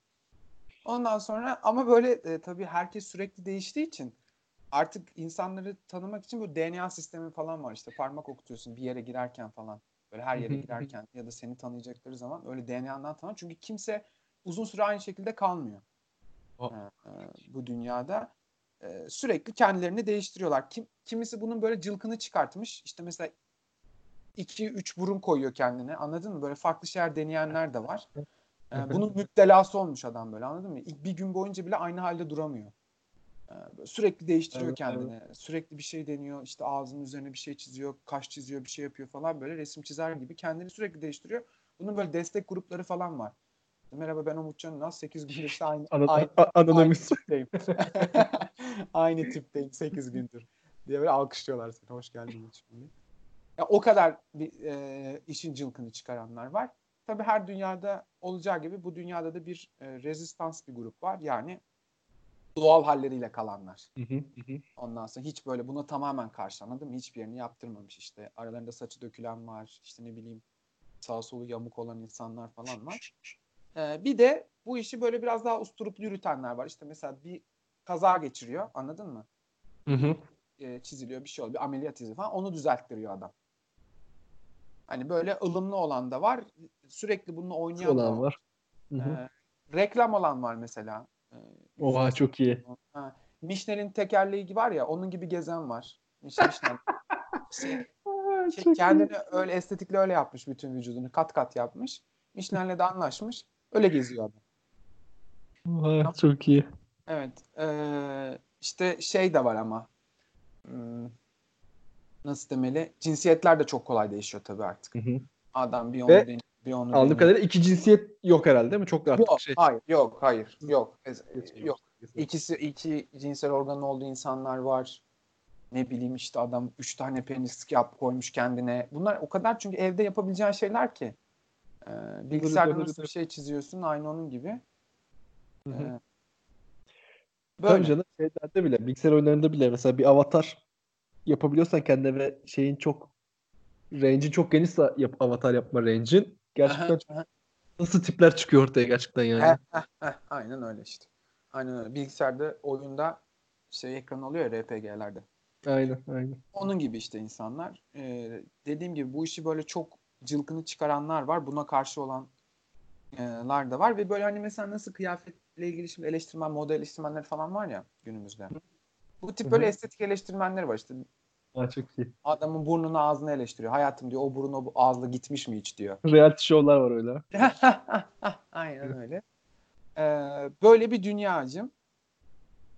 Ondan sonra ama böyle e, tabii herkes sürekli değiştiği için artık insanları tanımak için bu DNA sistemi falan var işte parmak okutuyorsun bir yere girerken falan böyle her yere girerken ya da seni tanıyacakları zaman öyle DNA'dan tanır çünkü kimse uzun süre aynı şekilde kalmıyor O- Ee, e, bu dünyada Ee, sürekli kendilerini değiştiriyorlar kim kimisi bunun böyle cılkını çıkartmış işte mesela 2-3 burun koyuyor kendine anladın mı böyle farklı şeyler deneyenler de var hı. bunun müptelası olmuş adam böyle anladın mı? İlk bir gün boyunca bile aynı halde duramıyor. Böyle sürekli değiştiriyor Evet, kendini. Sürekli bir şey deniyor. İşte ağzının üzerine bir şey çiziyor, kaş çiziyor, bir şey yapıyor falan böyle resim çizer gibi kendini sürekli değiştiriyor. Bunun böyle destek grupları falan var. Merhaba ben Umutcan Ünal. 8 gündür işte aynı, aynı, aynı Anonymous. tipteyim. (laughs) (laughs) aynı tipteyim 8 gündür. Diye böyle alkışlıyorlar seni. Hoş geldin diye. Ya o kadar bir e, işin cılkını çıkaranlar var. Tabii her dünyada olacağı gibi bu dünyada da bir e, rezistans bir grup var. Yani doğal halleriyle kalanlar. Hı hı. Ondan sonra hiç böyle buna tamamen karşı anladın mı? Hiçbir yerini yaptırmamış işte. Aralarında saçı dökülen var. işte ne bileyim sağ solu yamuk olan insanlar falan var. Ee, bir de bu işi böyle biraz daha usturuplu yürütenler var. İşte mesela bir kaza geçiriyor anladın mı? Hı hı. e, çiziliyor bir şey oluyor. Bir ameliyat izi falan. Onu düzelttiriyor adam. Hani böyle ılımlı olan da var. Sürekli bununla oynayan da olan var. Hı hı. Ee, reklam olan var mesela. Ee, Oha çok iyi. ha, Michelin'in tekerleği var ya onun gibi gezen var. Michelin. (laughs) Şey, şey, kendini öyle estetikle öyle yapmış bütün vücudunu. Kat kat yapmış. Michelin'le de anlaşmış. Öyle geziyor adam. Oha çok iyi. Evet. Ee, işte şey de var ama hmm, nasıl demeli? Cinsiyetler de çok kolay değişiyor tabii artık. Hı hı. Adam bir onu Ve bir onu Anladığım kadarıyla iki cinsiyet yok herhalde değil mi? Çok da artık Yok, şey. hayır, yok, hayır, yok, yok. İkisi iki cinsel organı olduğu insanlar var. Ne bileyim işte adam üç tane penis yap koymuş kendine. Bunlar o kadar çünkü evde yapabileceğin şeyler ki. Ee, bilgisayarda nasıl bir şey çiziyorsun aynı onun gibi. Hı Ee, Tabii böyle. canım şeylerde bile bilgisayar oyunlarında bile mesela bir avatar yapabiliyorsan kendine ve şeyin çok range'in çok genişse yap, avatar yapma range'in gerçekten aha. nasıl tipler çıkıyor ortaya gerçekten yani. Aynen öyle işte. Aynen öyle. Bilgisayarda oyunda şey ekran oluyor ya RPG'lerde. Aynen aynen. Onun gibi işte insanlar. Ee, dediğim gibi bu işi böyle çok cılkını çıkaranlar var. Buna karşı olanlar da var. Ve böyle hani mesela nasıl kıyafetle ilgili şimdi eleştirmen, moda eleştirmenleri falan var ya günümüzde. Bu tip böyle estetik eleştirmenleri var işte. Ha, çok iyi. Adamın burnunu ağzını eleştiriyor. Hayatım diyor o burun o bu ağızla gitmiş mi hiç diyor. (laughs) Reality show'lar var öyle. (laughs) Aynen öyle. Ee, böyle bir dünya acım.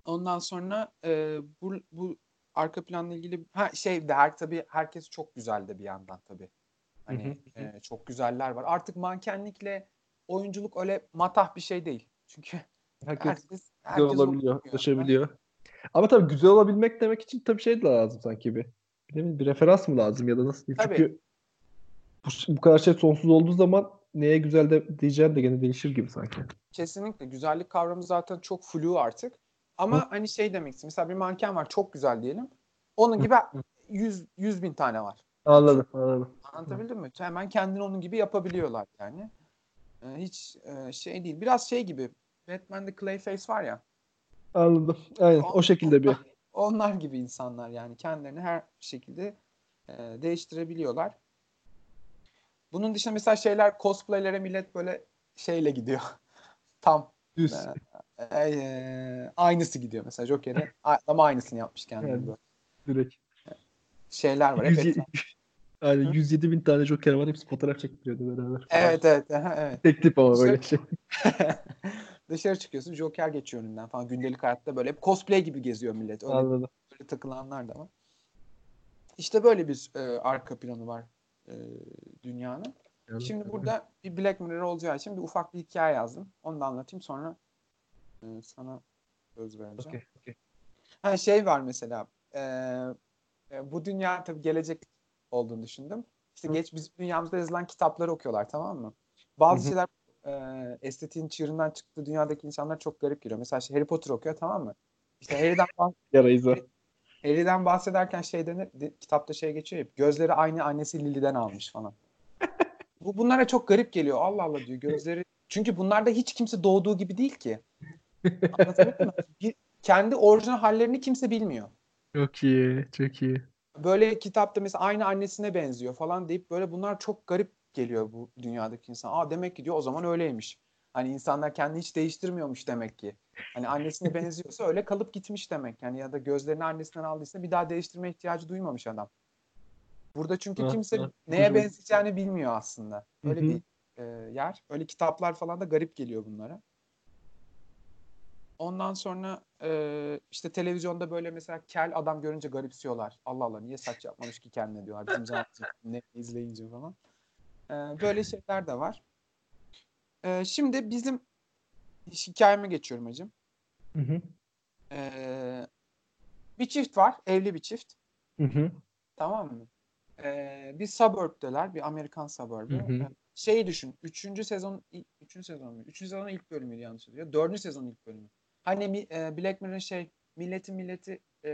Ondan sonra e, bu, bu arka planla ilgili ha, şey de her tabii herkes çok güzel de bir yandan tabii. Hani e, çok güzeller var. Artık mankenlikle oyunculuk öyle matah bir şey değil. Çünkü (laughs) Herkes herkes güzel herkes olabiliyor, ulaşabiliyor. Ama tabii güzel olabilmek demek için tabii şey de lazım sanki bir. Bileyim, bir referans mı lazım ya da nasıl? Tabii. Çünkü bu, bu kadar şey sonsuz olduğu zaman neye güzel de diyeceğin de gene değişir gibi sanki. Kesinlikle güzellik kavramı zaten çok flu artık. Ama hani şey demek istiyorum. Mesela bir manken var çok güzel diyelim. Onun gibi 100 100 bin tane var. Anladım, anladım. Anlatabildim mi? Hemen kendini onun gibi yapabiliyorlar yani. Ee, hiç e, şey değil. Biraz şey gibi. Batman'de Clayface var ya. Anladım. Aynen. On, o şekilde bir. (laughs) Onlar gibi insanlar yani. Kendilerini her şekilde e, değiştirebiliyorlar. Bunun dışında mesela şeyler cosplaylere millet böyle şeyle gidiyor. (laughs) Tam Düz. E, e, e, aynısı gidiyor mesela Joker'e. Ama aynısını yapmış kendini evet. Direkt. Şeyler var. 100, yani Hı? 107 bin tane Joker var. Hepsi fotoğraf çektiriyordu beraber. Evet evet. Aha, evet. Tek tip ama böyle şey. (laughs) Dışarı çıkıyorsun Joker geçiyor önünden falan. Gündelik hayatta böyle hep cosplay gibi geziyor millet. Öyle, Anladım. Böyle takılanlar da var. İşte böyle bir e, arka planı var e, dünyanın. Evet. Şimdi burada bir Black Mirror olacağı için bir ufak bir hikaye yazdım. Onu da anlatayım sonra e, sana söz vereceğim. Okay, okay. Ha, şey var mesela e, e bu dünya tabii gelecek olduğunu düşündüm. İşte Hı. geç bizim dünyamızda yazılan kitapları okuyorlar tamam mı? Bazı Hı hı. şeyler e, estetiğin çığırından çıktığı dünyadaki insanlar çok garip geliyor. Mesela işte Harry Potter okuyor tamam mı? İşte Harry'den bah- (laughs) Yarayız o. Harry'den bahsederken şey denir, de- kitapta şey geçiyor ya, gözleri aynı annesi Lily'den almış falan. (laughs) Bu bunlara çok garip geliyor. Allah Allah diyor gözleri. (laughs) Çünkü bunlarda hiç kimse doğduğu gibi değil ki. Anlatabildim mi? Bir, kendi orijinal hallerini kimse bilmiyor. Çok iyi. Çok iyi. Böyle kitapta mesela aynı annesine benziyor falan deyip böyle bunlar çok garip geliyor bu dünyadaki insan. Aa demek ki diyor o zaman öyleymiş. Hani insanlar kendini hiç değiştirmiyormuş demek ki. Hani annesine benziyorsa öyle kalıp gitmiş demek. Yani ya da gözlerini annesinden aldıysa bir daha değiştirme ihtiyacı duymamış adam. Burada çünkü kimse neye benzeyeceğini bilmiyor aslında. Öyle Hı hı. bir e, yer. Öyle kitaplar falan da garip geliyor bunlara. Ondan sonra e, işte televizyonda böyle mesela kel adam görünce garipsiyorlar. Allah Allah niye saç yapmamış ki kendine diyorlar. Bizim zamanımızda (laughs) ne izleyince falan. E, böyle şeyler de var. E, şimdi bizim hikayeme geçiyorum hacım. Hı hı. E, bir çift var. Evli bir çift. Hı hı. Tamam mı? E, bir suburb'deler. Bir Amerikan suburb'u. Hı hı. Şeyi düşün. Üçüncü sezon üçüncü sezon mu? Üçüncü sezonun ilk bölümüydü yanlış hatırlıyor. Dördüncü sezonun ilk bölümü. Hani e, Black Mirror'ın şey milleti milleti e,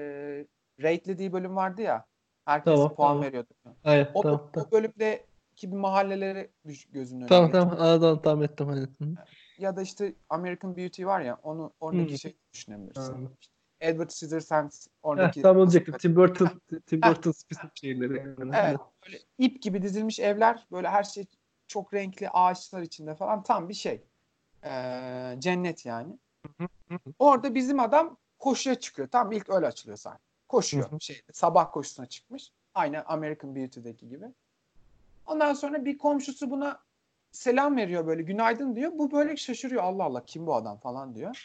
rate'lediği bölüm vardı ya. Herkes Tamam, puan tamam. veriyordu. Aynen. O, tamam, tamam. o bölümdeki bir mahalleleri gözünün önüne Tamam getir. tamam. Anladım tamam ettim. Hı hı. Ya da işte American Beauty var ya onu oradaki Hı. şey düşünebilirsin. Anladım. İşte Edward Scissorhands Heh, oradaki tam olacaktım. Tim Burton, Tim Burton spesifik şeyleri. Evet. Böyle ip gibi dizilmiş evler böyle her şey çok renkli ağaçlar içinde falan tam bir şey. Ee, cennet yani. Orada bizim adam koşuya çıkıyor. Tam ilk öyle açılıyor sahne. Koşuyor Hı hı. şeyde. Sabah koşusuna çıkmış. Aynı American Beauty'deki gibi. Ondan sonra bir komşusu buna selam veriyor böyle günaydın diyor. Bu böyle şaşırıyor. Allah Allah kim bu adam falan diyor.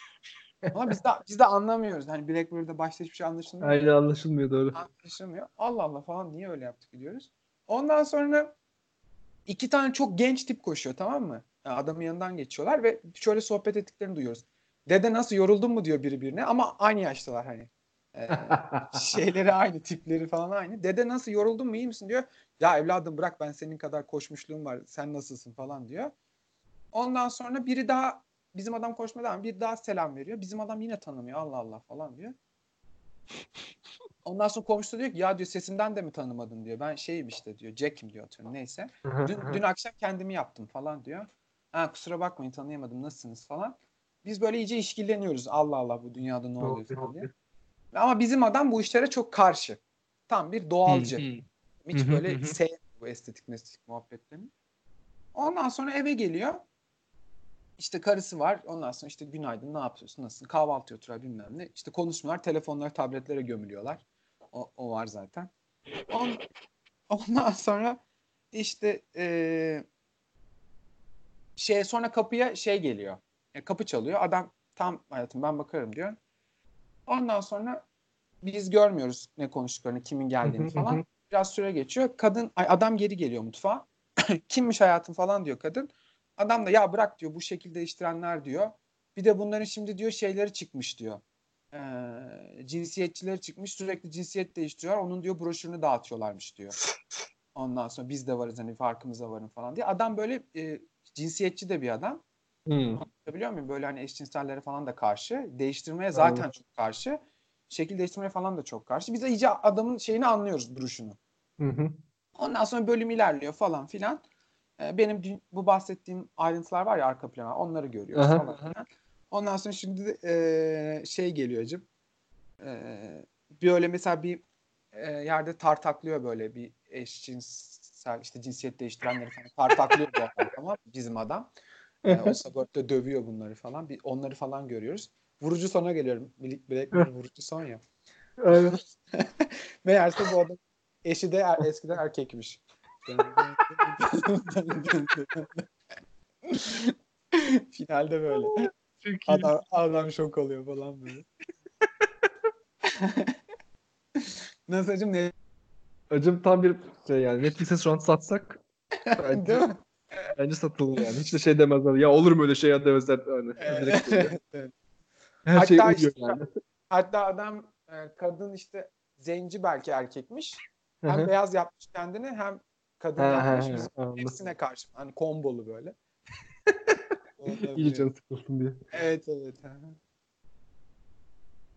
Ama biz de, biz de anlamıyoruz. Hani Black Mirror'da başta hiçbir şey anlaşılmıyor. Aynen anlaşılmıyor doğru. Anlaşılmıyor. Allah Allah falan niye öyle yaptık diyoruz. Ondan sonra iki tane çok genç tip koşuyor tamam mı? Yani adamın yanından geçiyorlar ve şöyle sohbet ettiklerini duyuyoruz. Dede nasıl yoruldun mu diyor biri birine ama aynı yaştalar hani. Ee, (laughs) şeyleri aynı, tipleri falan aynı. Dede nasıl yoruldun mu iyi misin diyor. Ya evladım bırak ben senin kadar koşmuşluğum var. Sen nasılsın falan diyor. Ondan sonra biri daha bizim adam koşmaya devam. Bir daha selam veriyor. Bizim adam yine tanımıyor. Allah Allah falan diyor. Ondan sonra komşu diyor ki ya diyor sesimden de mi tanımadın diyor. Ben şeyim işte diyor. Jack'im diyor atıyorum. Neyse. Dün, dün akşam kendimi yaptım falan diyor. Ha kusura bakmayın tanıyamadım nasılsınız falan. Biz böyle iyice işkilleniyoruz. Allah Allah bu dünyada ne oluyor falan diye. Ama bizim adam bu işlere çok karşı. Tam bir doğalcı. Hiç böyle sevmiyor bu estetik estetik muhabbetlerini. Ondan sonra eve geliyor. İşte karısı var. Ondan sonra işte günaydın ne yapıyorsun nasılsın kahvaltı oturuyor bilmem ne. İşte konuşmuyorlar. Telefonları tabletlere gömülüyorlar. O, o var zaten. On, ondan sonra işte eee şey sonra kapıya şey geliyor. Ya kapı çalıyor. Adam tam hayatım ben bakarım diyor. Ondan sonra biz görmüyoruz ne konuştuklarını, kimin geldiğini falan. Biraz süre geçiyor. Kadın, ay adam geri geliyor mutfağa. (clears throat) Kimmiş hayatım falan diyor kadın. Adam da ya bırak diyor bu şekilde değiştirenler diyor. Bir de bunların şimdi diyor şeyleri çıkmış diyor. Ee, cinsiyetçileri çıkmış sürekli cinsiyet değiştiriyorlar. Onun diyor broşürünü dağıtıyorlarmış diyor. Ondan sonra biz de varız hani farkımıza varın falan diye. Adam böyle e, cinsiyetçi de bir adam. Hı. Biliyor muyum? Böyle hani eşcinsellere falan da karşı. Değiştirmeye zaten Anladım. çok karşı. Şekil değiştirmeye falan da çok karşı. Biz de iyice adamın şeyini anlıyoruz duruşunu. Hı hı. Ondan sonra bölüm ilerliyor falan filan. Ee, benim bu bahsettiğim ayrıntılar var ya arka plana onları görüyoruz Aha, falan aha. filan. Ondan sonra şimdi de, e, şey geliyor acım. E, böyle mesela bir e, yerde tartaklıyor böyle bir eşcinsel işte cinsiyet değiştirenleri falan tartaklıyor bu adam tamam bizim adam. E, o sabörtte dövüyor bunları falan. Bir onları falan görüyoruz. Vurucu sona geliyorum. Black Mirror vurucu son ya. Aynen. (laughs) Meğerse bu adam eşi de er- eskiden erkekmiş. (laughs) Finalde böyle. Adam, adam şok oluyor falan böyle. (laughs) Nasıl acım ne? Acım tam bir şey yani Netflix'e şu an satsak bence, Değil mi? Bence satılır yani. Hiç de şey demezler. Ya olur mu öyle şey ya demezler. Yani. Direkt (laughs) böyle. Evet. Her Hatta şey uyuyor işte- yani. Hatta adam e, kadın işte zenci belki erkekmiş. Hem hı. beyaz yapmış kendini hem kadın yapmış. ha, Biz anladım. hepsine karşı. Hani kombolu böyle. (laughs) İyi canı sıkılsın diye. Evet evet.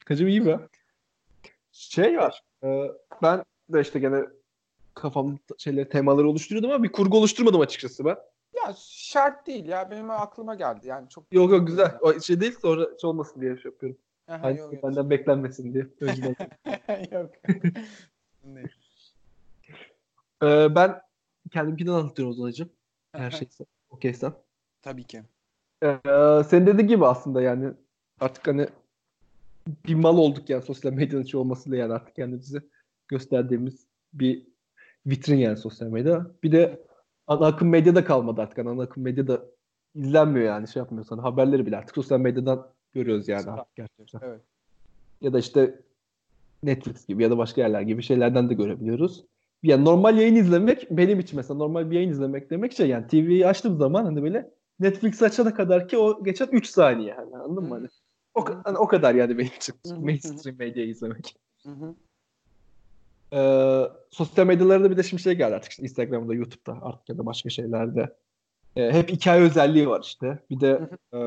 Kacım iyi be. Şey var. e, ben de işte gene kafamda şeyleri temaları oluşturuyordum ama bir kurgu oluşturmadım açıkçası ben. Ya şart değil ya. Benim aklıma geldi. Yani çok Yok yok güzel. O şey değil sonra şey olmasın diye şey yapıyorum. Aha, Hani yok, yok. benden beklenmesin diye. (laughs) Önceden. yok. Ne? (laughs) Ee, ben kendimkinden anlatıyorum o zaman hacım. Her şeyse. Okeysen. Tabii ki. Ee, senin dediğin gibi aslında yani artık hani bir mal olduk yani sosyal medyanın içi olmasıyla yani artık kendimizi gösterdiğimiz bir vitrin yani sosyal medya. Bir de ana akım medyada kalmadı artık. Ana akım medyada izlenmiyor yani şey yapmıyorsan haberleri bile artık sosyal medyadan görüyoruz yani artık gerçekten. Evet. Ya da işte Netflix gibi ya da başka yerler gibi şeylerden de görebiliyoruz. Yani normal yayın izlemek benim için mesela normal bir yayın izlemek demek şey yani TV'yi açtığım zaman hani böyle Netflix açana kadar ki o geçen 3 saniye hani anladın mı? Hani o, hani o kadar yani benim için mainstream medyayı izlemek. Hı hı. Ee, sosyal medyalarda bir de şimdi şey geldi artık işte Instagram'da, YouTube'da artık ya da başka şeylerde. Ee, hep hikaye özelliği var işte. Bir de e,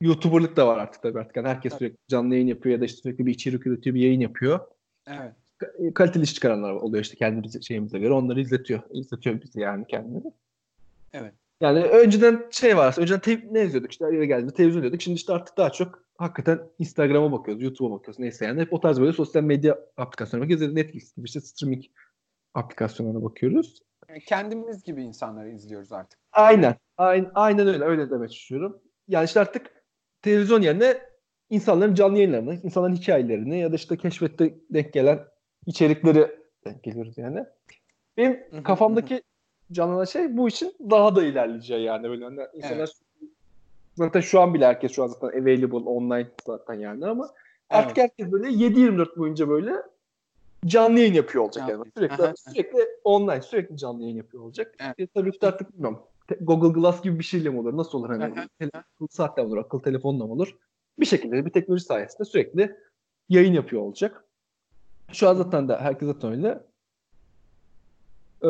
YouTuber'lık da var artık tabii artık. Yani herkes sürekli canlı yayın yapıyor ya da işte sürekli bir içerik üretiyor, bir yayın yapıyor. Evet. Ka- Kaliteli iş çıkaranlar oluyor işte kendimiz şeyimize göre. Onları izletiyor. İzletiyor bizi yani kendini. Evet. Yani önceden şey var. Önceden te- ne izliyorduk işte eve geldiğinde televizyon izliyorduk. Şimdi işte artık daha çok hakikaten Instagram'a bakıyoruz, YouTube'a bakıyoruz neyse yani. Hep o tarz böyle sosyal medya aplikasyonlarına bakıyoruz. Netflix gibi işte streaming aplikasyonlarına bakıyoruz. Kendimiz gibi insanları izliyoruz artık. Aynen. Aynen, aynen öyle. Öyle demek istiyorum. Yani işte artık televizyon yerine insanların canlı yayınlarını, insanların hikayelerini ya da işte keşfette denk gelen içerikleri denk geliyoruz yani. Benim kafamdaki canlanan şey bu için daha da ilerleyeceği yani. Böyle hani insanlar zaten şu an bile herkes şu an zaten available online zaten yani ama artık herkes böyle 7-24 boyunca böyle canlı yayın yapıyor olacak Canlı yani. Sürekli Aha. sürekli online, sürekli canlı yayın yapıyor olacak. Evet. E, tabii ki artık bilmiyorum. Google Glass gibi bir şeyle mi olur? Nasıl olur hani? Akıllı saatle olur? Akıllı telefonla mı olur? Bir şekilde bir teknoloji sayesinde sürekli yayın yapıyor olacak. Şu an zaten de herkes zaten öyle. Ee,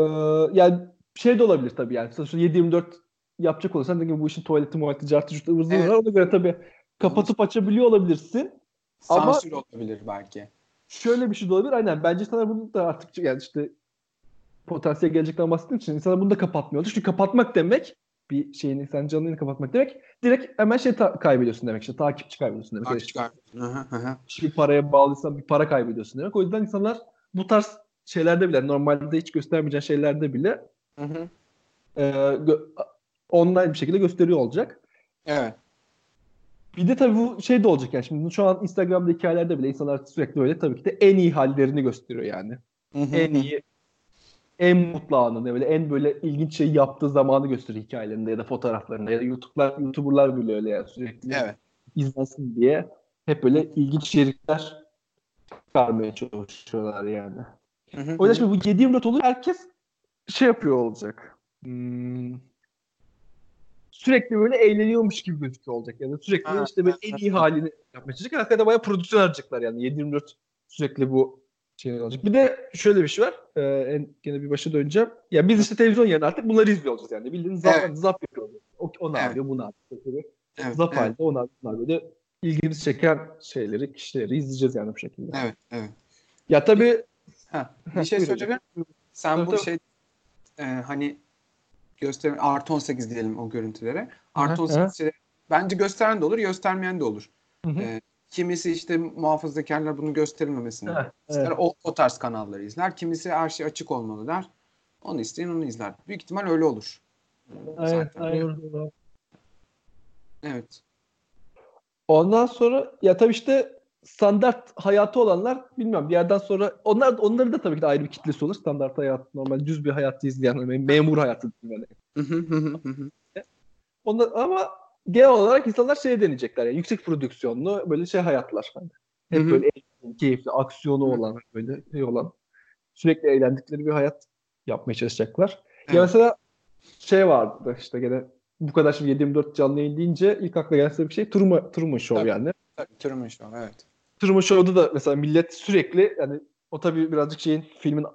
yani şey de olabilir tabii yani. Sonuçta 7-24 yapacak olursan dediğim gibi bu işin tuvaleti, muhaleti, cartı, curtu, ıvır zıvır Evet. var. Ona göre tabii kapatıp açabiliyor olabilirsin. Ama- Sansür olabilir belki. Şöyle bir şey de olabilir. Aynen. Bence insanlar bunu da artık yani işte potansiyel gelecekten bahsettiğim için insanlar bunu da kapatmıyorlar. Çünkü kapatmak demek bir şeyini sen canlını kapatmak demek direkt hemen şey ta- kaybediyorsun demek işte takipçi kaybediyorsun demek. İşte hı hı. bir paraya bağlıysan bir para kaybediyorsun demek. O yüzden insanlar bu tarz şeylerde bile normalde hiç göstermeyeceğin şeylerde bile Hı hı. e, gö- online bir şekilde gösteriyor olacak. Evet. Bir de tabii bu şey de olacak yani şimdi şu an Instagram'da hikayelerde bile insanlar sürekli öyle tabii ki de en iyi hallerini gösteriyor yani. Hı hı en iyi en mutlu anını böyle en böyle ilginç şey yaptığı zamanı gösteriyor hikayelerinde ya da fotoğraflarında ya da YouTube'lar YouTuber'lar bile öyle yani sürekli Evet. izlensin diye hep böyle ilginç içerikler çıkarmaya çalışıyorlar yani. Hı hı O yüzden şimdi bu 7-24 olur herkes şey yapıyor olacak. Hmm, sürekli böyle eğleniyormuş gibi gözüküyor olacak. Yani sürekli Ha, işte böyle en iyi halini yapmaya çalışacak. Hakikaten bayağı prodüksiyon harcayacaklar yani 7-24 sürekli bu şey olacak. Bir de şöyle bir şey var. Ee, en, gene bir başa döneceğim. Ya biz işte televizyon yerine artık bunları izliyor olacağız yani. Bildiğin zap, Evet. zap yapıyoruz. O, o ne Evet. yapıyor, bu ne yapıyor. Evet, zap evet, halinde onlar, bunlar böyle ilgimizi çeken şeyleri, kişileri izleyeceğiz yani bu şekilde. evet, evet. Ya tabii Ha, bir şey söyleyeceğim. Sen bu şey e, hani göster artı 18 diyelim o görüntülere. Artı Aha, 18 aha. şey, bence gösteren de olur, göstermeyen de olur. Hı hı. Ee, kimisi işte muhafazakarlar bunu gösterilmemesini Evet, ister. evet. O, o tarz kanalları izler. Kimisi her şey açık olmalı der. Onu isteyen onu izler. Büyük ihtimal öyle olur. Aynen, Zaten. aynen. doğru. Evet. Ondan sonra ya tabii işte standart hayatı olanlar bilmiyorum bir yerden sonra onlar onların da tabii ki de ayrı bir kitlesi olur. Standart hayat normal düz bir hayatı izleyen hani memur hayatı yani. Onlar, ama genel olarak insanlar şey deneyecekler yani yüksek prodüksiyonlu böyle şey hayatlar. Hani hep böyle eğlenceli, keyifli, aksiyonu olan böyle şey olan sürekli eğlendikleri bir hayat yapmaya çalışacaklar. Evet. Ya mesela şey vardı işte gene bu kadar şimdi 7-24 canlı yayın deyince ilk akla gelse bir şey Truman, Truman Show Tabii. yani. Tabii, Truman Show, evet. Truman Show'da da mesela millet sürekli yani o tabii birazcık şeyin filmin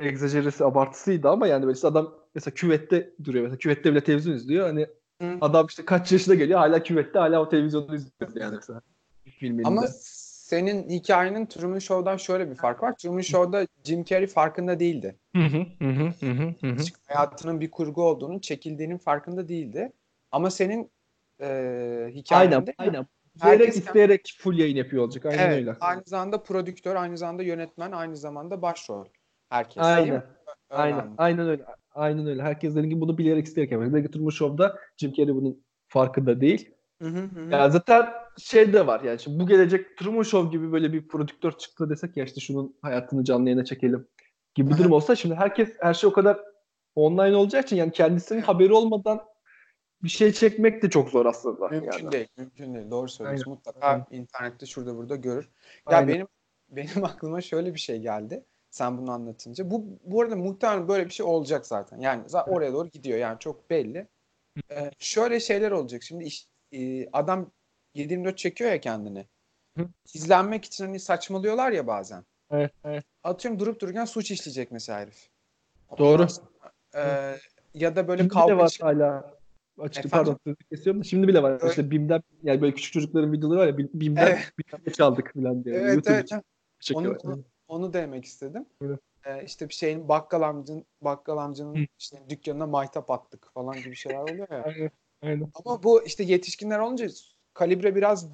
egzajeresi abartısıydı ama yani böyle işte adam mesela küvette duruyor mesela küvette bile televizyon izliyor hani Hı. adam işte kaç yaşına geliyor hala küvette hala o televizyonu izliyor yani mesela filminde. Ama senin hikayenin Truman Show'dan şöyle bir fark var. Truman Show'da Jim Carrey farkında değildi. Hı hı, hı hı, hı hı, hı hı. Hayatının bir kurgu olduğunun, çekildiğinin farkında değildi. Ama senin e, hikayende Aynen aynen. Herkes kendi- isteyerek full yayın yapıyor olacak. Aynen evet, öyle. aynı zamanda prodüktör, aynı zamanda yönetmen, aynı zamanda başrol. Herkes. Aynen. Aynen. Aynen öyle. Aynen öyle. Herkes dediğim gibi bunu bilerek isteyerek yapıyor. Belki Truman Show'da Jim Carrey bunun farkında değil. Hı hı hı. Ya zaten şey de var yani şimdi bu gelecek Truman Show gibi böyle bir prodüktör çıktı desek ya işte şunun hayatını canlı yayına çekelim gibi bir durum olsa şimdi herkes her şey o kadar online olacağı için yani kendisinin haberi olmadan bir şey çekmek de çok zor aslında. Mümkün yani. değil, mümkün değil. Doğru söylüyorsun. Aynen. Mutlaka Aynen. internette şurada burada görür. Ya Aynen. benim benim (laughs) aklıma şöyle bir şey geldi. Sen bunu anlatınca. Bu bu arada muhtemelen böyle bir şey olacak zaten. Yani zaten oraya doğru gidiyor. Yani çok belli. Ee, şöyle şeyler olacak. Şimdi iş, e, adam 7/24 çekiyor ya kendini. Hı. İzlenmek için hani saçmalıyorlar ya bazen. Evet, evet. Atıyorum durup dururken suç işleyecek mesela herif. Doğru. Ondan sonra, e, ya da böyle Şimdi kavga bile var hala. Açık Efendim? pardon sözü kesiyorum da şimdi bile var. Evet. İşte BİM'den yani böyle küçük çocukların videoları var ya BİM- BİM'den Evet. BİM'den çaldık falan diye. Evet, YouTube evet. Onu- Onu demek istedim. Evet. Ee, işte bir şeyin bakkal amcın bakkal amcanın Hı. işte dükkanına maytap attık falan gibi şeyler oluyor ya. Aynen. Aynen. Ama bu işte yetişkinler olunca kalibre biraz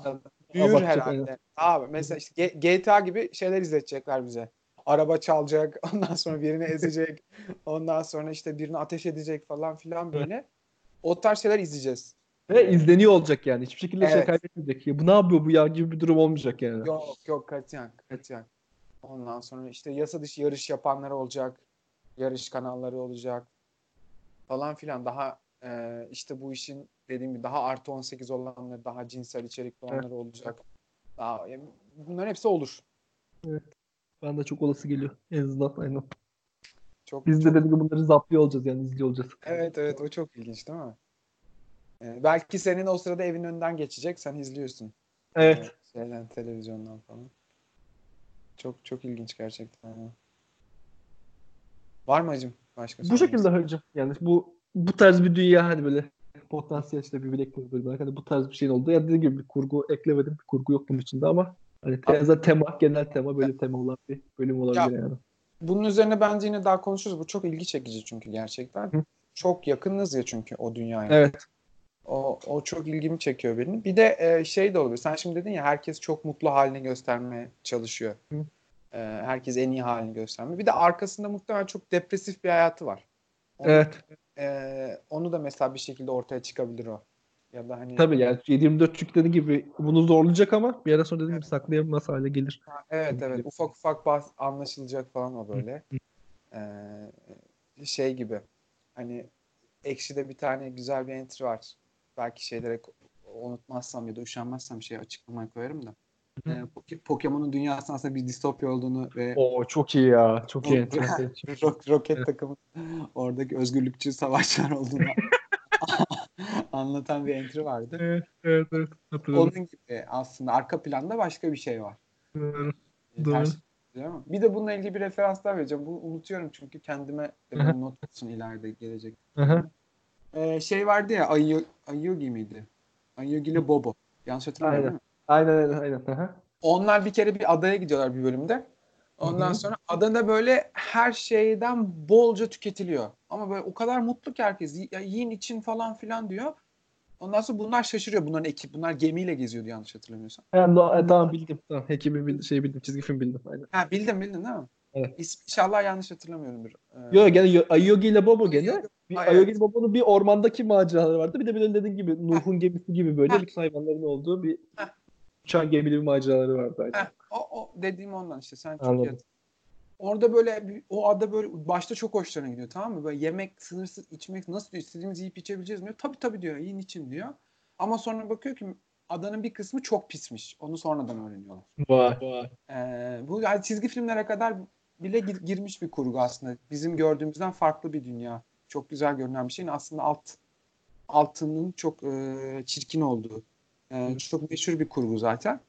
büyür Abartacak, herhalde. aynen. Abi mesela işte GTA gibi şeyler izletecekler bize. Araba çalacak, (laughs) ondan sonra birini ezecek, ondan sonra işte birini ateş edecek falan filan böyle. O tarz şeyler izleyeceğiz. Ve izleniyor olacak yani. Hiçbir şekilde şey Evet. kaybetmeyecek. Ya bu ne yapıyor bu ya gibi bir durum olmayacak yani. Yok yok katiyen katiyen. Ondan sonra işte yasa dışı yarış yapanlar olacak. Yarış kanalları olacak. Falan filan. Daha e, işte bu işin dediğim gibi daha artı 18 olanları, daha cinsel içerikli olanları olacak. Daha, yani bunların hepsi olur. Ben de çok olası geliyor. En azından aynen. Çok, Biz de çok- dediğim gibi bunları zaplıyor olacağız yani izliyor olacağız. Evet evet o çok ilginç değil mi? E, belki senin o sırada evin önünden geçecek. Sen izliyorsun. Evet. E, şeyden, televizyondan falan. Çok çok ilginç gerçekten. ya. Var mı acım başka Bu şekilde hocam. Yani bu bu tarz bir dünya hani böyle potansiyel işte bir Black Mirror bölümü. Hani bu tarz bir şeyin oldu. Ya dediğim gibi bir kurgu eklemedim. Bir kurgu yok bunun içinde ama hani te- zaten tema, genel tema böyle tema olan bir bölüm olabilir yani. Bunun üzerine bence yine daha konuşuruz. Bu çok ilgi çekici çünkü gerçekten. Hı. Çok yakınız ya çünkü o dünyaya. Evet. O, o çok ilgimi çekiyor benim. Bir de e, şey de olabilir. Sen şimdi dedin ya herkes çok mutlu halini göstermeye çalışıyor. Hı. E, herkes en iyi halini göstermeye. Bir de arkasında muhtemelen çok depresif bir hayatı var. Onu, Evet. e, onu da mesela bir şekilde ortaya çıkabilir o. Ya da hani Tabii yani 7-24 çünkü gibi bunu zorlayacak ama bir yerden sonra dediğim gibi saklayamaz hale gelir. Evet evet ufak ufak bahs- anlaşılacak falan o böyle. Ee, şey gibi hani Ekşi'de bir tane güzel bir entry var. Belki şeylere unutmazsam ya da üşenmezsem şey açıklamaya koyarım da. Poke- Pokemon'un dünyasının aslında bir distopya olduğunu ve Oo çok iyi ya. Çok iyi. O- (laughs) Rock, Roket takımı oradaki özgürlükçü savaşçılar olduğunu (laughs) anlatan bir entry vardı. evet, evet, evet. Hatırladım. Onun gibi aslında arka planda başka bir şey var. Doğru. Doğru. Bir de bununla ilgili bir referans daha vereceğim. Bu unutuyorum çünkü kendime de not olsun ileride gelecek. Aha. Ee, şey vardı ya Ayu, Ayugi miydi? Ayugi ile Bobo. Yanlış hatırlamıyorum? Aynen aynen aynen. Aha. Onlar bir kere bir adaya gidiyorlar bir bölümde. Ondan sonra adada böyle her şeyden bolca tüketiliyor. Ama böyle o kadar mutlu ki herkes. "Y- Ya yiyin için falan filan diyor. Ondan sonra bunlar şaşırıyor. Bunların ekip. Bunlar gemiyle geziyordu yanlış hatırlamıyorsam. Ha, no, e, tamam bildim. Tamam. Hekimi bildim, şey bildim. Çizgi film bildim. Aynen. Ha bildin bildin değil mi? Evet. İs- İnşallah yanlış hatırlamıyorumdur. Ee, Yo gene Yo- Ayogi ile Bobo gene. Bir Ay, Ayogi ile Bobo'nun bir ormandaki maceraları vardı. Bir de benim dediğin gibi Nuh'un gemisi gibi böyle bütün hayvanların olduğu bir Heh. uçan gemili bir maceraları vardı. Heh, o, o dediğim ondan işte sen çok Anladım. iyi hatırladın. Orada böyle bir- o ada böyle başta çok hoşlarına gidiyor tamam mı? Böyle yemek sınırsız içmek nasıl diyor istediğimiz yiyip içebileceğiz mi diyor. Tabii tabii diyor yiyin için diyor. Ama sonra bakıyor ki adanın bir kısmı çok pismiş. Onu sonradan öğreniyorlar. Vay. Vay. Ee, bu yani çizgi filmlere kadar bile gir- girmiş bir kurgu aslında. Bizim gördüğümüzden farklı bir dünya. Çok güzel görünen bir şeyin aslında alt altının çok e, çirkin olduğu. E, çok meşhur bir kurgu zaten.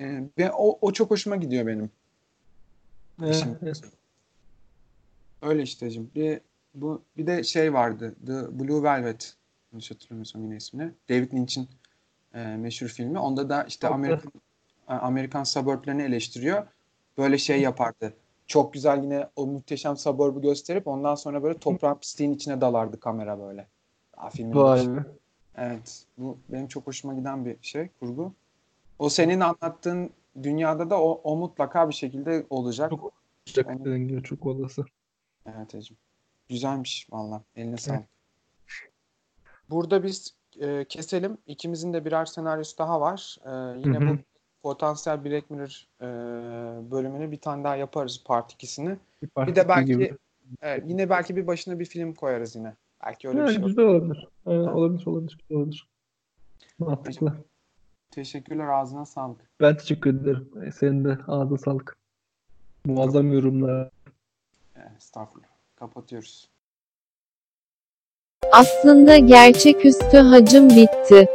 E, ve o, o çok hoşuma gidiyor benim. Şimdi. Evet. Öyle işteciğim. Bir bu bir de şey vardı. The Blue Velvet. Yanlış hatırlamıyorsam yine ismini. David Lynch'in e, meşhur filmi. Onda da işte. Amerikan Amerikan suburblerini eleştiriyor. Böyle şey yapardı. Çok güzel yine o muhteşem suburb'u gösterip ondan sonra böyle toprağın pisliğin içine dalardı kamera böyle. Daha filmin Vay be. Evet. Bu benim çok hoşuma giden bir şey, kurgu. O senin anlattığın dünyada da o, o mutlaka bir şekilde olacak. Çok olacak dediğin gibi çok olası. Evet Ecim. Güzelmiş valla. Eline sağlık. Burada biz e, keselim. İkimizin de birer senaryosu daha var. E, yine Hı hı. bu potansiyel Black Mirror e, bölümünü bir tane daha yaparız part 2'sini. Bir, Bir de belki gibi. evet, yine belki bir başına bir film koyarız yine. Belki öyle bir Yani şey olur. olabilir. Aynen, Ha. olabilir, olabilir, olabilir. Mantıklı. Teşekkürler ağzına sağlık. Ben teşekkür ederim. E, Senin de ağzına sağlık. Muazzam yorumlar. E, estağfurullah. Kapatıyoruz. Aslında gerçeküstü hacım bitti.